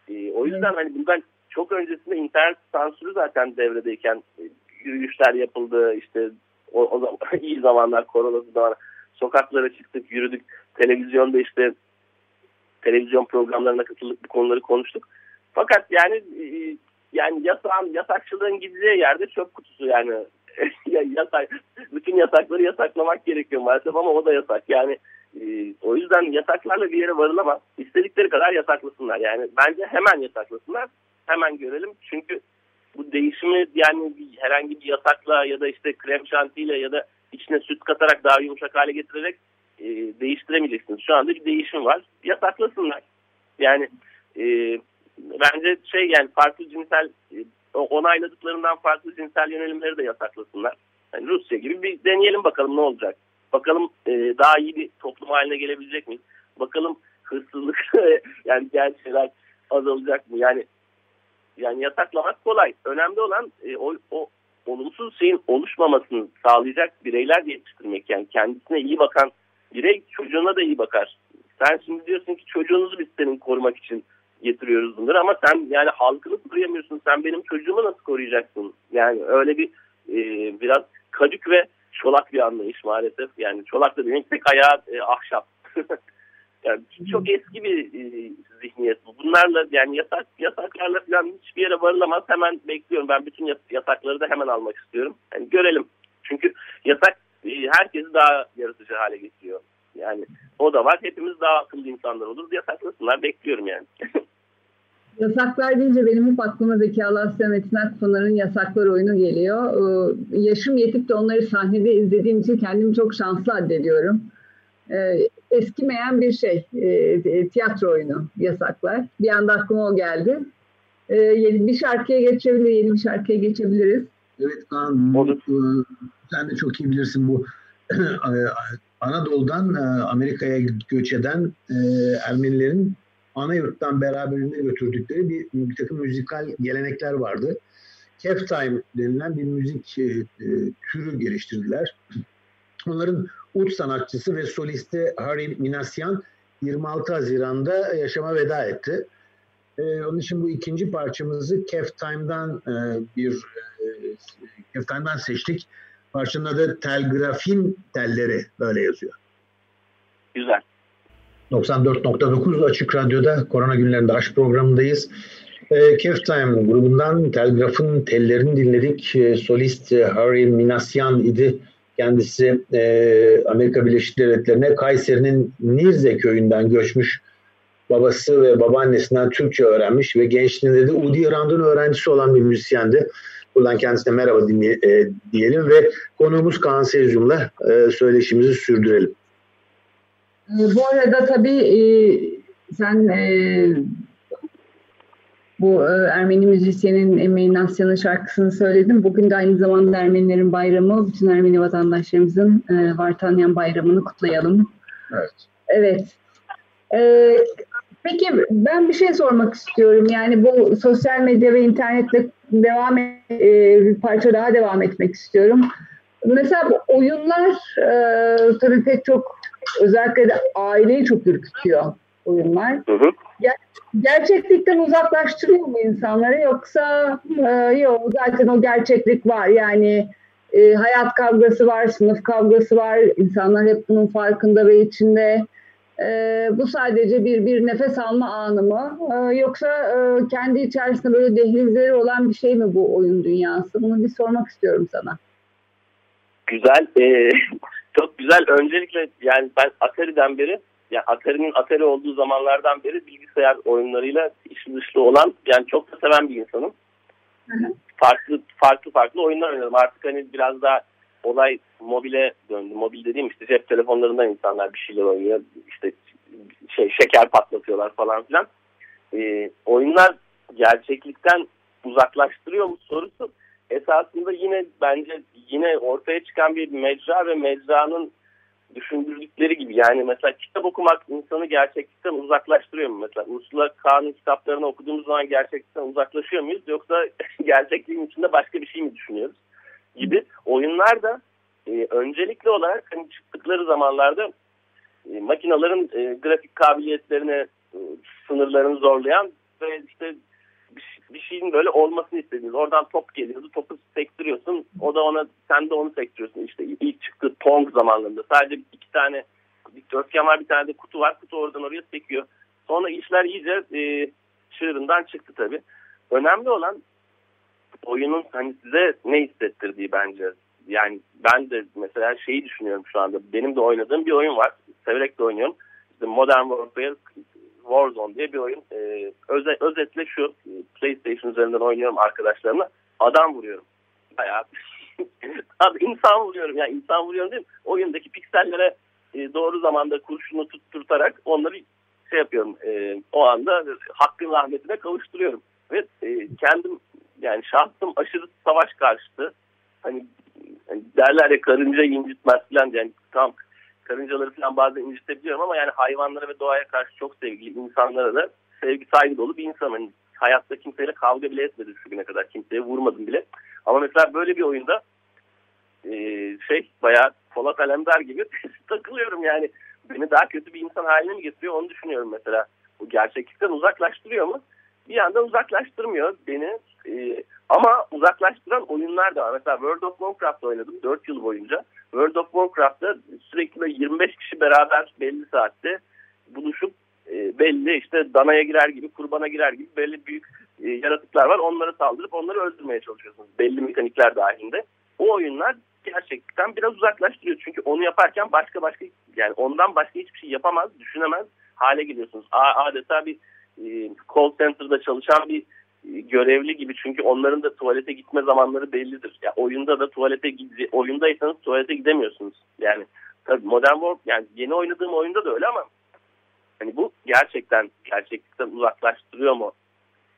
D: Ee, o yüzden hani bundan çok öncesinde internet sansürü zaten devredeyken e, yürüyüşler yapıldı. işte o, o zaman [laughs] iyi zamanlar korona zaman sokaklara çıktık, yürüdük. Televizyonda işte televizyon programlarına katıldık, bu konuları konuştuk. Fakat yani e, yani yasağın, yasakçılığın gideceği yerde çöp kutusu yani. [laughs] yasak, bütün yasakları yasaklamak gerekiyor maalesef ama o da yasak. Yani e, o yüzden yasaklarla bir yere varılamaz. İstedikleri kadar yasaklasınlar. Yani bence hemen yasaklasınlar. Hemen görelim. Çünkü bu değişimi yani herhangi bir yasakla ya da işte krem şantiyle ya da içine süt katarak daha yumuşak hale getirerek e, değiştiremeyeceksiniz. Şu anda bir değişim var. Yasaklasınlar. Yani e, bence şey yani farklı cinsel e, onayladıklarından farklı cinsel yönelimleri de yasaklasınlar. Yani Rusya gibi bir deneyelim bakalım ne olacak. Bakalım e, daha iyi bir toplum haline gelebilecek miyiz? Bakalım hırsızlık [laughs] yani diğer şeyler azalacak mı? Yani yani yasaklamak kolay. Önemli olan e, o, o olumsuz şeyin oluşmamasını sağlayacak bireyler yetiştirmek. Yani kendisine iyi bakan birey çocuğuna da iyi bakar. Sen şimdi diyorsun ki çocuğunuzu biz senin korumak için getiriyoruz bunları ama sen yani halkını koruyamıyorsun. Sen benim çocuğumu nasıl koruyacaksın? Yani öyle bir e, biraz kadük ve çolak bir anlayış maalesef. Yani çolak da demek tek ayağı e, ahşap. [laughs] yani çok eski bir e, zihniyet bu. Bunlarla yani yasak yasaklarla falan hiçbir yere varılamaz. Hemen bekliyorum. Ben bütün yasakları da hemen almak istiyorum. Yani görelim. Çünkü yasak e, herkesi daha yaratıcı hale getiriyor. Yani o da var. Hepimiz daha akıllı insanlar oluruz. Yasaklasınlar. Bekliyorum yani. [laughs]
A: Yasaklar deyince benim hep aklıma Zeki Alasya Metin Akpınar'ın Yasaklar oyunu geliyor. Ee, yaşım yetip de onları sahnede izlediğim için kendimi çok şanslı addediyorum. Ee, eskimeyen bir şey, e, tiyatro oyunu Yasaklar. Bir anda aklıma o geldi. Ee, yeni bir şarkıya geçebilir, yeni bir şarkıya geçebiliriz.
C: Evet Kaan, bu, sen de çok iyi bilirsin bu [clears throat] Anadolu'dan Amerika'ya göç eden Ermenilerin ana yurttan beraberinde götürdükleri bir, bir takım müzikal gelenekler vardı. Kef Time denilen bir müzik e, e, türü geliştirdiler. Onların ut sanatçısı ve solisti Harry Minasyan 26 Haziran'da yaşama veda etti. Ee, onun için bu ikinci parçamızı Kef Time'dan e, bir e, Kef Time'dan seçtik. Parçanın adı Telgrafin Telleri böyle yazıyor.
D: Güzel.
C: 94.9 Açık Radyo'da Korona Günlerinde Aşk programındayız. E, Kef Time grubundan Telgraf'ın tellerini dinledik. E, solist Harry Minasyan idi. Kendisi e, Amerika Birleşik Devletleri'ne Kayseri'nin Nirze köyünden göçmüş. Babası ve babaannesinden Türkçe öğrenmiş ve gençliğinde de Udi Rand'ın öğrencisi olan bir müzisyendi. Buradan kendisine merhaba dinle, e, diyelim ve konuğumuz Kaan Sezyum'la e, söyleşimizi sürdürelim.
A: Ee, bu arada tabii e, sen e, bu e, Ermeni müzisyenin Emeğin Asya'nın şarkısını söyledin. Bugün de aynı zamanda Ermenilerin bayramı. Bütün Ermeni vatandaşlarımızın e, Vartanyan bayramını kutlayalım.
C: Evet.
A: Evet. E, peki ben bir şey sormak istiyorum. Yani bu sosyal medya ve internetle devam e, bir parça daha devam etmek istiyorum. Mesela oyunlar e, tabii pek çok özellikle de aileyi çok ürkütüyor oyunlar. Hı hı. Ger- gerçeklikten uzaklaştırıyor mu insanları yoksa e, yok zaten o gerçeklik var yani e, hayat kavgası var, sınıf kavgası var, insanlar hep bunun farkında ve içinde. E, bu sadece bir bir nefes alma anı mı? E, yoksa e, kendi içerisinde böyle dehlizleri olan bir şey mi bu oyun dünyası? Bunu bir sormak istiyorum sana.
D: Güzel. E, çok güzel. Öncelikle yani ben Atari'den beri yani Atari'nin Atari olduğu zamanlardan beri bilgisayar oyunlarıyla işi dışlı olan yani çok da seven bir insanım. Hı hı. Farklı farklı farklı oyunlar oynuyorum. Artık hani biraz daha olay mobile döndü. Mobil dediğim işte cep telefonlarından insanlar bir şeyler oynuyor. İşte şey şeker patlatıyorlar falan filan. Ee, oyunlar gerçeklikten uzaklaştırıyor mu sorusu esasında yine bence yine ortaya çıkan bir mecra ve mecranın düşündürdükleri gibi. Yani mesela kitap okumak insanı gerçeklikten uzaklaştırıyor mu? Mesela Ursula K'nın kitaplarını okuduğumuz zaman gerçeklikten uzaklaşıyor muyuz? Yoksa [laughs] gerçekliğin içinde başka bir şey mi düşünüyoruz? Gibi oyunlar da e, öncelikli olarak hani çıktıkları zamanlarda e, makinaların e, grafik kabiliyetlerini e, sınırlarını zorlayan ve işte bir şeyin böyle olmasını istediğiniz. Oradan top geliyordu. Topu sektiriyorsun. O da ona sen de onu sektiriyorsun. İşte ilk çıktı Pong zamanlarında. Sadece iki tane dikdörtgen var. Bir tane de kutu var. Kutu oradan oraya sekiyor. Sonra işler iyice e, çığırından çıktı tabii. Önemli olan oyunun hani size ne hissettirdiği bence. Yani ben de mesela şeyi düşünüyorum şu anda. Benim de oynadığım bir oyun var. Severek de oynuyorum. İşte Modern Warfare Warzone diye bir oyun. E, öze, özetle şu PlayStation üzerinden oynuyorum arkadaşlarımla. Adam vuruyorum. Bayağı [laughs] Abi insan vuruyorum. Yani insan vuruyorum değil mi? Oyundaki piksellere e, doğru zamanda kurşunu tutturtarak onları şey yapıyorum. E, o anda hakkın rahmetine kavuşturuyorum. Ve e, kendim yani şahsım aşırı savaş karşıtı. Hani, hani derler ya karınca incitmez falan yani tam karıncaları falan bazen incitebiliyorum ama yani hayvanlara ve doğaya karşı çok sevgili insanlara da sevgi saygı dolu bir insanım. Yani hayatta kimseyle kavga bile etmedim şu güne kadar. Kimseye vurmadım bile. Ama mesela böyle bir oyunda e, şey bayağı Polat Alemdar gibi [laughs] takılıyorum yani. Beni daha kötü bir insan haline mi getiriyor onu düşünüyorum mesela. Bu gerçeklikten uzaklaştırıyor mu? Bir yandan uzaklaştırmıyor beni. E, ama oyunlar da var. Mesela World of Warcraft oynadım 4 yıl boyunca. World of Warcraft'ta sürekli 25 kişi beraber belli saatte buluşup e, belli işte danaya girer gibi, kurbana girer gibi belli büyük e, yaratıklar var. Onları saldırıp onları öldürmeye çalışıyorsunuz. Belli mekanikler dahilinde. O oyunlar gerçekten biraz uzaklaştırıyor. Çünkü onu yaparken başka başka yani ondan başka hiçbir şey yapamaz, düşünemez hale geliyorsunuz. Adeta bir e, call center'da çalışan bir görevli gibi çünkü onların da tuvalete gitme zamanları bellidir. Ya oyunda da tuvalete gide, oyundaysanız tuvalete gidemiyorsunuz. Yani tabii Modern Warfare yani yeni oynadığım oyunda da öyle ama hani bu gerçekten gerçeklikten uzaklaştırıyor mu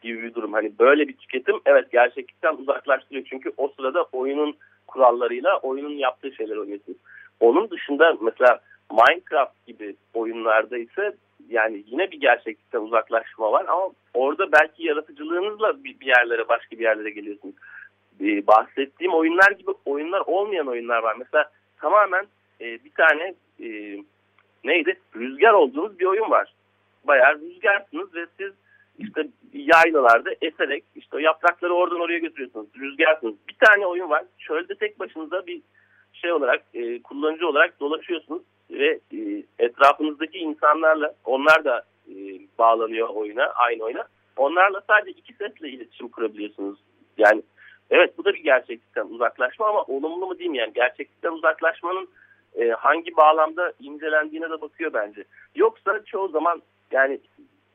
D: gibi bir durum. Hani böyle bir tüketim evet gerçeklikten uzaklaştırıyor. Çünkü o sırada oyunun kurallarıyla oyunun yaptığı şeyler oynuyorsunuz. Onun dışında mesela Minecraft gibi oyunlarda ise yani yine bir gerçeklikten uzaklaşma var ama orada belki yaratıcılığınızla bir yerlere başka bir yerlere geliyorsunuz. Ee, bahsettiğim oyunlar gibi oyunlar olmayan oyunlar var. Mesela tamamen e, bir tane e, neydi? Rüzgar olduğunuz bir oyun var. Bayağı rüzgarsınız ve siz işte yaylalarda eserek işte yaprakları oradan oraya götürüyorsunuz. Rüzgarsınız. Bir tane oyun var. Çölde tek başınıza bir şey olarak e, kullanıcı olarak dolaşıyorsunuz ve e, etrafınızdaki insanlarla onlar da e, bağlanıyor oyuna aynı oyuna. Onlarla sadece iki sesle iletişim kurabiliyorsunuz. Yani evet bu da bir gerçeklikten uzaklaşma ama olumlu mu diyeyim yani gerçeklikten uzaklaşmanın e, hangi bağlamda incelendiğine de bakıyor bence. Yoksa çoğu zaman yani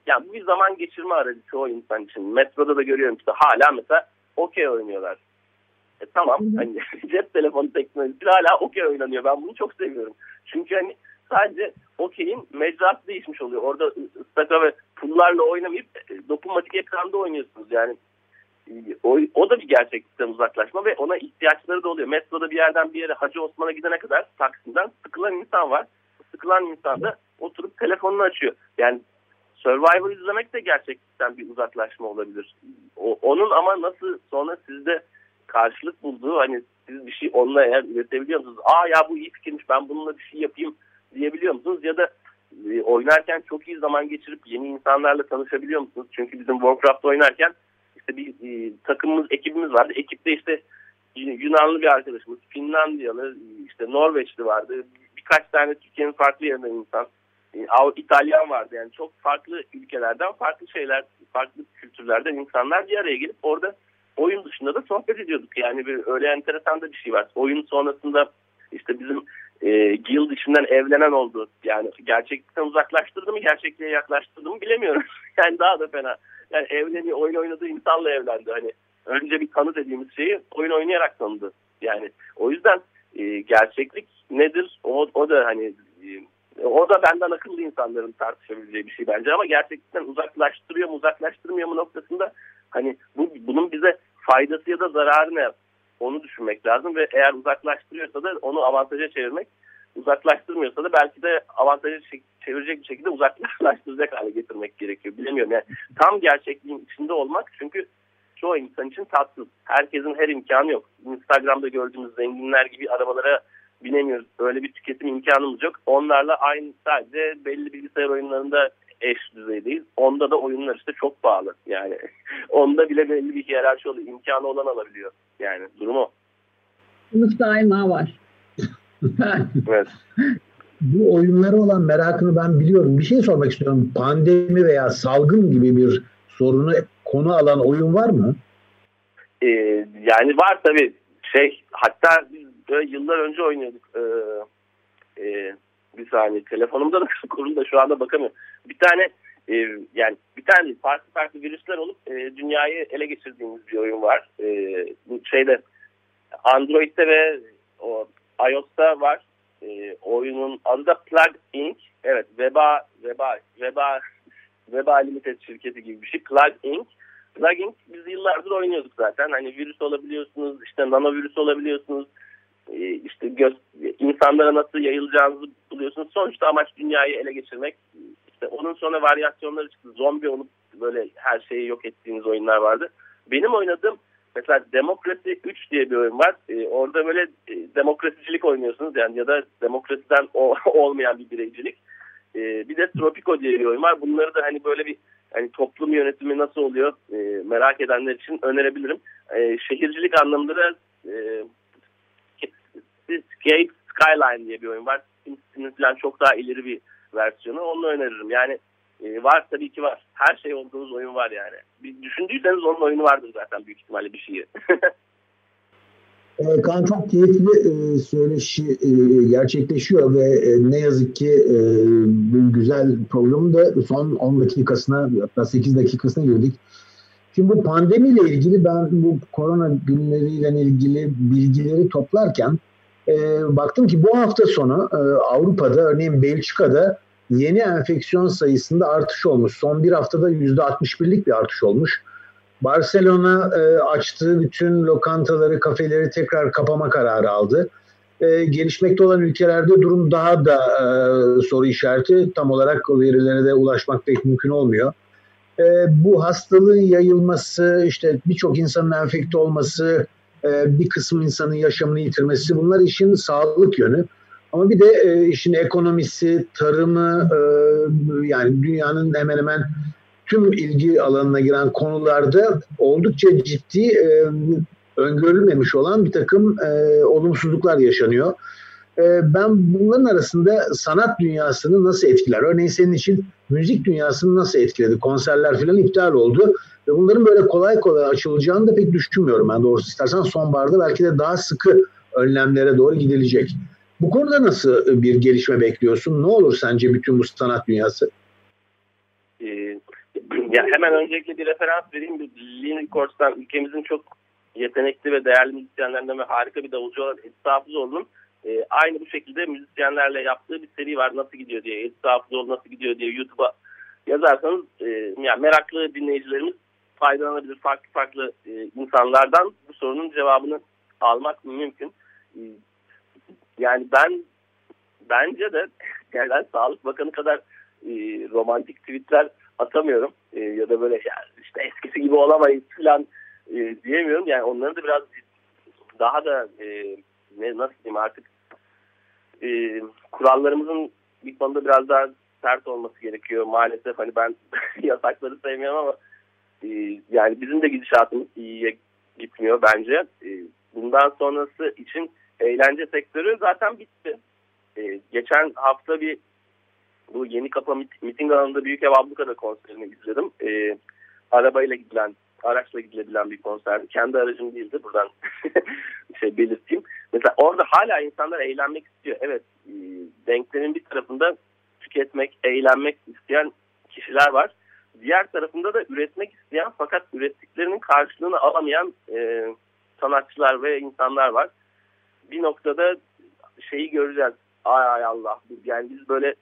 D: yani bir zaman geçirme aracı çoğu insan için. Metroda da görüyorum işte hala mesela okey oynuyorlar. E, tamam hani [laughs] cep telefonu teknolojisi hala okey oynanıyor. Ben bunu çok seviyorum. Çünkü hani sadece okeyin mecrası değişmiş oluyor. Orada ıstaka ve pullarla oynamayıp e, dokunmatik ekranda oynuyorsunuz. Yani e, o, o da bir gerçeklikten uzaklaşma ve ona ihtiyaçları da oluyor. Metroda bir yerden bir yere Hacı Osman'a gidene kadar Taksim'den sıkılan insan var. Sıkılan insan da oturup telefonunu açıyor. Yani Survivor izlemek de gerçekten bir uzaklaşma olabilir. O, onun ama nasıl sonra sizde karşılık bulduğu hani siz bir şey onunla eğer üretebiliyor musunuz? Aa ya bu iyi fikirmiş ben bununla bir şey yapayım diyebiliyor musunuz? Ya da e, oynarken çok iyi zaman geçirip yeni insanlarla tanışabiliyor musunuz? Çünkü bizim Warcraft oynarken işte bir e, takımımız, ekibimiz vardı. Ekipte işte Yunanlı bir arkadaşımız, Finlandiyalı, işte Norveçli vardı. Birkaç tane Türkiye'nin farklı yerinden insan. E, İtalyan vardı yani çok farklı ülkelerden farklı şeyler, farklı kültürlerden insanlar bir araya gelip orada oyun dışında da sohbet ediyorduk. Yani bir öyle enteresan da bir şey var. Oyun sonrasında işte bizim e, guild içinden evlenen oldu. Yani gerçeklikten uzaklaştırdı mı, gerçekliğe yaklaştırdı mı bilemiyorum. [laughs] yani daha da fena. Yani evleniyor, oyun oynadığı insanla evlendi. Hani önce bir tanı dediğimiz şeyi oyun oynayarak tanıdı. Yani o yüzden e, gerçeklik nedir? O, o da hani e, o da benden akıllı insanların tartışabileceği bir şey bence ama gerçekten uzaklaştırıyor mu uzaklaştırmıyor mu noktasında hani bu, bunun bize faydası ya da zararı ne onu düşünmek lazım ve eğer uzaklaştırıyorsa da onu avantaja çevirmek uzaklaştırmıyorsa da belki de avantaja çevirecek bir şekilde uzaklaştıracak hale getirmek gerekiyor. Bilemiyorum yani tam gerçekliğin içinde olmak çünkü çoğu insan için tatsız. Herkesin her imkanı yok. Instagram'da gördüğümüz zenginler gibi arabalara binemiyoruz. Öyle bir tüketim imkanımız yok. Onlarla aynı sadece belli bilgisayar oyunlarında eş düzeydeyiz. Onda da oyunlar işte çok pahalı. Yani [laughs] onda bile belli bir hiyerarşi oluyor. İmkanı olan alabiliyor. Yani durumu.
A: Sınıf daima var. [laughs]
D: evet.
C: Bu oyunlara olan merakını ben biliyorum. Bir şey sormak istiyorum. Pandemi veya salgın gibi bir sorunu konu alan oyun var mı?
D: Ee, yani var tabii. Şey hatta biz böyle yıllar önce oynuyorduk. Ee, e, bir saniye telefonumda da [laughs] kurulu da şu anda bakamıyorum. Bir tane e, yani bir tane farklı farklı virüsler olup e, dünyayı ele geçirdiğimiz bir oyun var. E, bu şeyde Android'de ve o iOS'ta var. E, oyunun adı da Plug Inc. Evet, Weba Weba Weba Weba Limited şirketi gibi bir şey. Plug Inc. Plug Inc. biz yıllardır oynuyorduk zaten. Hani virüs olabiliyorsunuz, işte nanovirüs olabiliyorsunuz e, işte göz, insanlara nasıl yayılacağınızı buluyorsunuz. Sonuçta amaç dünyayı ele geçirmek. İşte onun sonra varyasyonları çıktı. Zombi olup böyle her şeyi yok ettiğiniz oyunlar vardı. Benim oynadığım mesela Demokrasi 3 diye bir oyun var. Ee, orada böyle e, demokrasicilik oynuyorsunuz yani ya da demokrasiden o, [laughs] olmayan bir bireycilik. Ee, bir de Tropico diye bir oyun var. Bunları da hani böyle bir hani toplum yönetimi nasıl oluyor e, merak edenler için önerebilirim. E, şehircilik anlamında da e, Escape Skyline diye bir oyun var. Sims'in falan çok daha ileri bir versiyonu. Onu öneririm. Yani e, var tabii ki var. Her şey olduğunuz oyun var yani. Bir düşündüyseniz onun oyunu vardır zaten büyük ihtimalle bir şeyi. [laughs]
C: E, Kaan çok keyifli e, söyleşi e, gerçekleşiyor ve e, ne yazık ki e, bu güzel programın da son 10 dakikasına hatta 8 dakikasına girdik. Şimdi bu pandemiyle ilgili ben bu korona günleriyle ilgili bilgileri toplarken baktım ki bu hafta sonu Avrupa'da örneğin Belçika'da yeni enfeksiyon sayısında artış olmuş. Son bir haftada %61'lik bir artış olmuş. Barcelona e, açtığı bütün lokantaları, kafeleri tekrar kapama kararı aldı. E, gelişmekte olan ülkelerde durum daha da e, soru işareti. Tam olarak verilere de ulaşmak pek mümkün olmuyor. E, bu hastalığın yayılması, işte birçok insanın enfekte olması, e, bir kısım insanın yaşamını yitirmesi bunlar işin sağlık yönü. Ama bir de e, işin ekonomisi, tarımı e, yani dünyanın hemen hemen tüm ilgi alanına giren konularda oldukça ciddi e, öngörülmemiş olan bir takım e, olumsuzluklar yaşanıyor. E, ben bunların arasında sanat dünyasını nasıl etkiler? Örneğin senin için müzik dünyasını nasıl etkiledi? Konserler falan iptal oldu. Ve bunların böyle kolay kolay açılacağını da pek düşünmüyorum ben doğrusu istersen sonbaharda belki de daha sıkı önlemlere doğru gidilecek. Bu konuda nasıl bir gelişme bekliyorsun? Ne olur sence bütün bu sanat dünyası?
D: Ee, ya hemen öncelikle bir referans vereyim. Lean Records'tan ülkemizin çok yetenekli ve değerli müzisyenlerinden ve harika bir davulcu olan Edis Hafızoğlu'nun e, aynı bu şekilde müzisyenlerle yaptığı bir seri var. Nasıl gidiyor diye, Edis Hafızoğlu nasıl gidiyor diye YouTube'a yazarsanız e, yani meraklı dinleyicilerimiz faydalanabilir. Farklı farklı e, insanlardan bu sorunun cevabını almak mümkün. E, yani ben bence de [laughs] yani Sağlık Bakanı kadar e, romantik tweetler atamıyorum. E, ya da böyle yani işte eskisi gibi olamayız falan e, diyemiyorum. Yani onların da biraz daha da e, ne nasıl diyeyim artık e, kurallarımızın bir konuda biraz daha sert olması gerekiyor. Maalesef hani ben [laughs] yasakları sevmiyorum ama e, yani bizim de gidişatımız iyiye gitmiyor bence. E, bundan sonrası için eğlence sektörü zaten bitti. E, geçen hafta bir bu Yeni Kapı miting alanında Büyük Ev Abluka'da konserini izledim. E, arabayla gidilen, araçla gidilebilen bir konserdi. Kendi aracım değildi buradan [laughs] şey belirteyim. Mesela orada hala insanlar eğlenmek istiyor. Evet e, denklemin bir tarafında tüketmek, eğlenmek isteyen kişiler var. Diğer tarafında da üretmek isteyen fakat ürettiklerinin karşılığını alamayan e, sanatçılar ve insanlar var. Bir noktada şeyi göreceğiz. Ay ay Allah. Yani biz böyle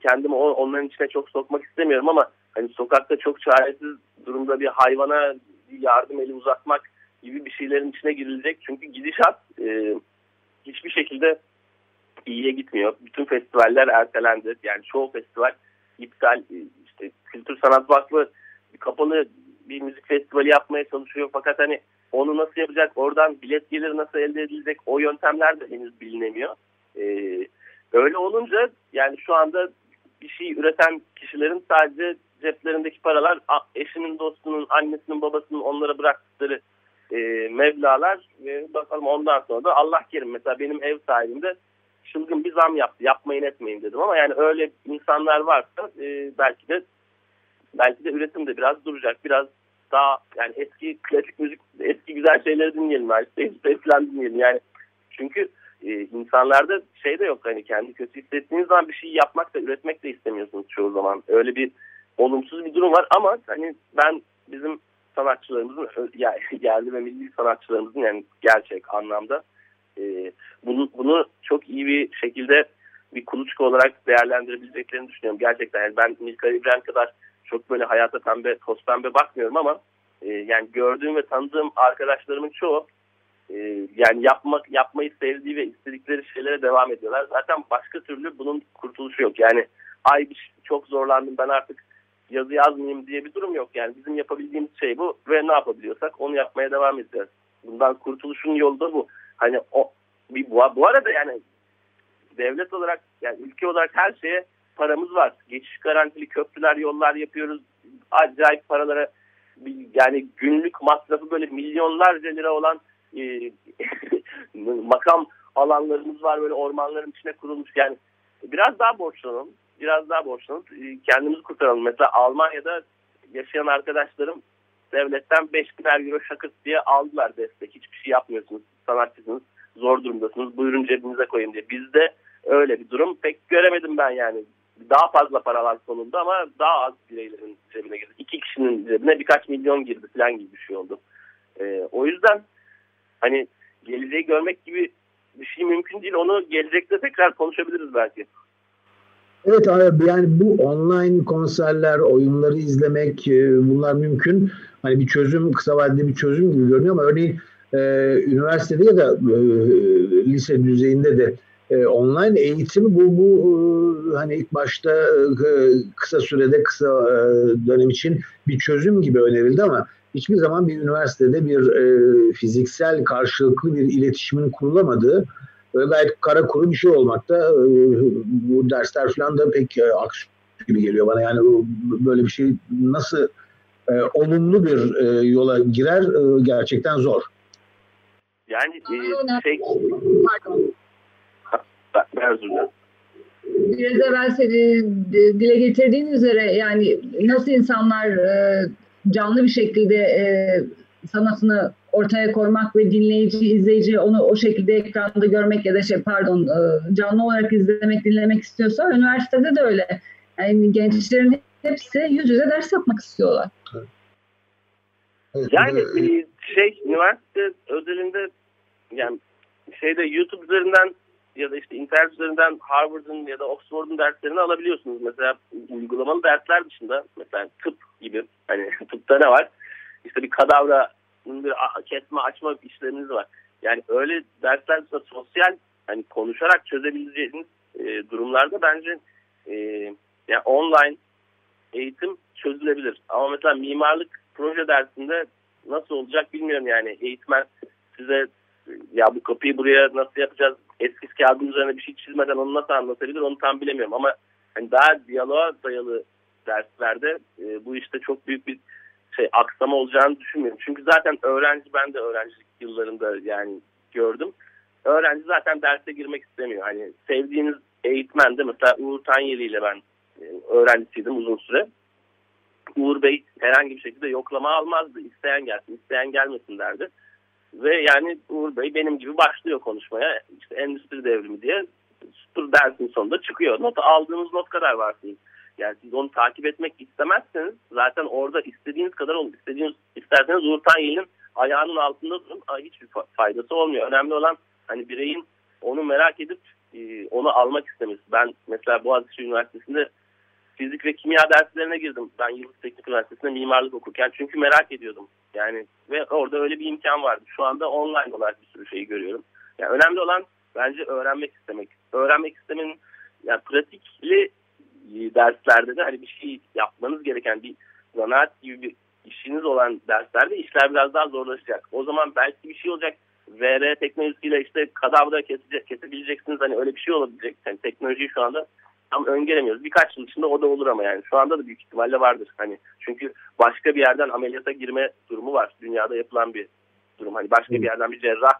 D: kendimi onların içine çok sokmak istemiyorum ama hani sokakta çok çaresiz durumda bir hayvana yardım eli uzatmak gibi bir şeylerin içine girilecek. Çünkü gidişat e, hiçbir şekilde iyiye gitmiyor. Bütün festivaller ertelendi. Yani çoğu festival iptal. E, işte Kültür Sanat Vakfı kapalı bir müzik festivali yapmaya çalışıyor. Fakat hani onu nasıl yapacak, oradan bilet geliri nasıl elde edilecek o yöntemler de henüz bilinemiyor. Ee, öyle olunca yani şu anda bir şey üreten kişilerin sadece ceplerindeki paralar eşinin, dostunun, annesinin, babasının onlara bıraktıkları e, mevlalar ve bakalım ondan sonra da Allah kerim. Mesela benim ev sahibimde çılgın bir zam yaptı. Yapmayın etmeyin dedim ama yani öyle insanlar varsa e, belki de belki de üretim de biraz duracak. Biraz daha yani eski klasik müzik, eski güzel şeyleri dinleyelim. İşte falan dinleyelim. Yani çünkü e, insanlarda şey de yok hani kendi kötü hissettiğiniz zaman bir şey yapmak da üretmek de istemiyorsunuz çoğu zaman. Öyle bir olumsuz bir durum var ama hani ben bizim sanatçılarımızın yani [laughs] yerli ve milli sanatçılarımızın yani gerçek anlamda e, bunu bunu çok iyi bir şekilde bir kuluçka olarak değerlendirebileceklerini düşünüyorum. Gerçekten yani ben Milka İbrahim kadar çok böyle hayata pembe, toz pembe bakmıyorum ama e, yani gördüğüm ve tanıdığım arkadaşlarımın çoğu e, yani yapmak yapmayı sevdiği ve istedikleri şeylere devam ediyorlar. Zaten başka türlü bunun kurtuluşu yok. Yani ay çok zorlandım ben artık yazı yazmayayım diye bir durum yok. Yani bizim yapabildiğimiz şey bu ve ne yapabiliyorsak onu yapmaya devam edeceğiz. Bundan kurtuluşun yolu da bu. Hani o bir bu, bu arada yani devlet olarak yani ülke olarak her şeye paramız var. Geçiş garantili köprüler, yollar yapıyoruz. Acayip paralara yani günlük masrafı böyle milyonlarca lira olan e, [laughs] makam alanlarımız var böyle ormanların içine kurulmuş. Yani biraz daha borçlanalım. Biraz daha borçlanıp e, kendimizi kurtaralım. Mesela Almanya'da yaşayan arkadaşlarım devletten 5 biner euro şakırt diye aldılar destek. Hiçbir şey yapmıyorsunuz. sanatçısınız, zor durumdasınız, buyurun cebinize koyun diye. Bizde öyle bir durum pek göremedim ben yani. Daha fazla paralar konuldu ama daha az bireylerin cebine girdi. İki kişinin cebine birkaç milyon girdi falan gibi bir şey oldu. Ee, o yüzden hani geleceği görmek gibi bir şey mümkün değil. Onu gelecekte tekrar konuşabiliriz belki.
C: Evet abi yani bu online konserler, oyunları izlemek e, bunlar mümkün. Hani bir çözüm, kısa vadeli bir çözüm gibi görünüyor ama örneğin e, üniversitede ya da e, lise düzeyinde de e, online eğitim bu bu e, hani ilk başta e, kısa sürede kısa e, dönem için bir çözüm gibi önerildi ama hiçbir zaman bir üniversitede bir e, fiziksel karşılıklı bir iletişimin kurulamadığı böyle gayet kara kuru bir şey olmakta. E, bu dersler falan da pek e, aksi gibi geliyor bana. Yani böyle bir şey nasıl e, olumlu bir e, yola girer e, gerçekten zor.
D: Yani e, şey...
A: Pardon.
D: Dilerim.
A: Biraz evvel seni dile getirdiğin üzere yani nasıl insanlar e, canlı bir şekilde e, sanatını ortaya koymak ve dinleyici, izleyici onu o şekilde ekranda görmek ya da şey pardon e, canlı olarak izlemek, dinlemek istiyorsa üniversitede de öyle. Yani gençlerin hepsi yüz yüze ders yapmak istiyorlar.
D: Yani e, şey üniversite özelinde yani şeyde YouTube üzerinden ya da işte internet üzerinden Harvard'ın ya da Oxford'un derslerini alabiliyorsunuz. Mesela uygulamalı dersler dışında mesela tıp gibi hani [laughs] tıpta ne var? İşte bir kadavranın bir kesme açma işleminiz var. Yani öyle dersler dışında sosyal hani konuşarak çözebileceğiniz e, durumlarda bence e, yani online eğitim çözülebilir. Ama mesela mimarlık proje dersinde nasıl olacak bilmiyorum yani. Eğitmen size ya bu kapıyı buraya nasıl yapacağız? Eskiz kağıdın üzerine bir şey çizmeden onu nasıl anlatabilir onu tam bilemiyorum. Ama hani daha diyaloğa dayalı derslerde e, bu işte çok büyük bir şey aksama olacağını düşünmüyorum. Çünkü zaten öğrenci ben de öğrencilik yıllarında yani gördüm. Öğrenci zaten derse girmek istemiyor. Hani sevdiğiniz eğitmen de mesela Uğur Tanyeli ile ben e, öğrencisiydim uzun süre. Uğur Bey herhangi bir şekilde yoklama almazdı. İsteyen gelsin, isteyen gelmesin derdi. Ve yani Uğur Bey benim gibi başlıyor konuşmaya. İşte endüstri devrimi diye tur dersin sonunda çıkıyor. Not aldığınız not kadar varsınız. Yani siz onu takip etmek istemezseniz zaten orada istediğiniz kadar olun. İstediğiniz, isterseniz Uğur Tanyeli'nin ayağının altında durun. Hiçbir faydası olmuyor. Önemli olan hani bireyin onu merak edip e, onu almak istemesi. Ben mesela Boğaziçi Üniversitesi'nde fizik ve kimya derslerine girdim. Ben Yıldız Teknik Üniversitesi'nde mimarlık okurken. Çünkü merak ediyordum. Yani ve orada öyle bir imkan vardı. Şu anda online olarak bir sürü şeyi görüyorum. Yani önemli olan bence öğrenmek istemek. Öğrenmek istemenin yani pratikli derslerde de hani bir şey yapmanız gereken bir zanaat gibi bir işiniz olan derslerde işler biraz daha zorlaşacak. O zaman belki bir şey olacak. VR teknolojisiyle işte kadavra kesecek, kesebileceksiniz. Hani öyle bir şey olabilecek. Yani teknolojiyi şu anda tam öngöremiyoruz. Birkaç yıl içinde o da olur ama yani şu anda da büyük ihtimalle vardır. Hani çünkü başka bir yerden ameliyata girme durumu var. Dünyada yapılan bir durum. Hani başka bir yerden bir cerrah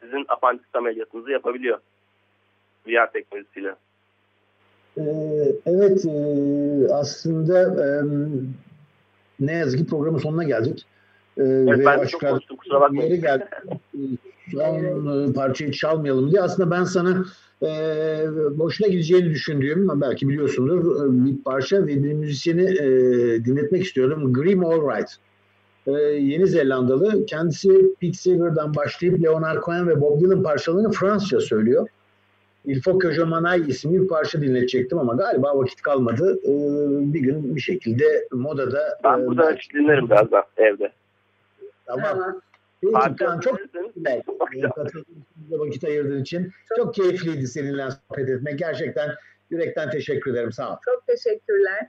D: sizin apandisit ameliyatınızı yapabiliyor. VR teknolojisiyle.
C: Ee, evet e, aslında e, ne yazık ki programın sonuna geldik.
D: Ee, evet, ve ben de çok konuştum kusura bakmayın.
C: Geldi. Son [laughs] parçayı çalmayalım diye aslında ben sana e, boşuna gideceğini düşündüğüm belki biliyorsundur bir parça ve bir müzisyeni e, dinletmek istiyorum. Grim Allright. E, Yeni Zelandalı. Kendisi Pete Seeger'dan başlayıp Leonard Cohen ve Bob Dylan parçalarını Fransızca söylüyor. Il faut que je m'en isimli bir parça dinletecektim ama galiba vakit kalmadı. E, bir gün bir şekilde modada...
D: Ben e, burada belki... dinlerim biraz da evde.
C: Tamam. Peki, çok [laughs] teşekkürler. vakit ayırdığın için. Çok, çok keyifliydi seninle sohbet etmek. Gerçekten yürekten teşekkür ederim. Sağ ol.
A: Çok teşekkürler.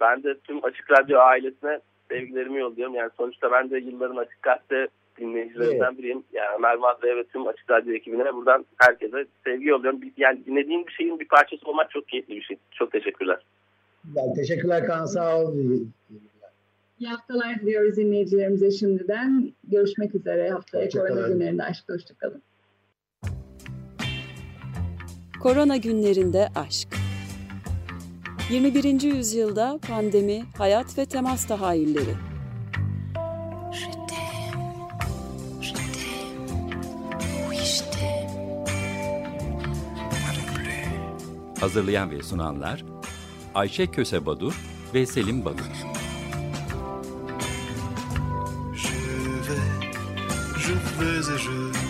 D: Ben de tüm Açık Radyo ailesine sevgilerimi yolluyorum. Yani sonuçta ben de yılların Açık Gazete dinleyicilerinden evet. biriyim. Yani Ömer Madra'ya ve tüm Açık Radyo ekibine buradan herkese sevgi yolluyorum. Yani dinlediğim bir şeyin bir parçası olmak çok keyifli bir şey. Çok teşekkürler.
C: Yani teşekkürler Kaan sağ ol.
A: İyi haftalar diliyoruz dinleyicilerimize şimdiden. Görüşmek üzere. Haftaya korona günlerinde aşk hoşçakalın.
E: Korona günlerinde aşk. 21. yüzyılda pandemi, hayat ve temas tahayyülleri.
B: Hazırlayan ve sunanlar Ayşe Köse Badur ve Selim Badur.
F: Je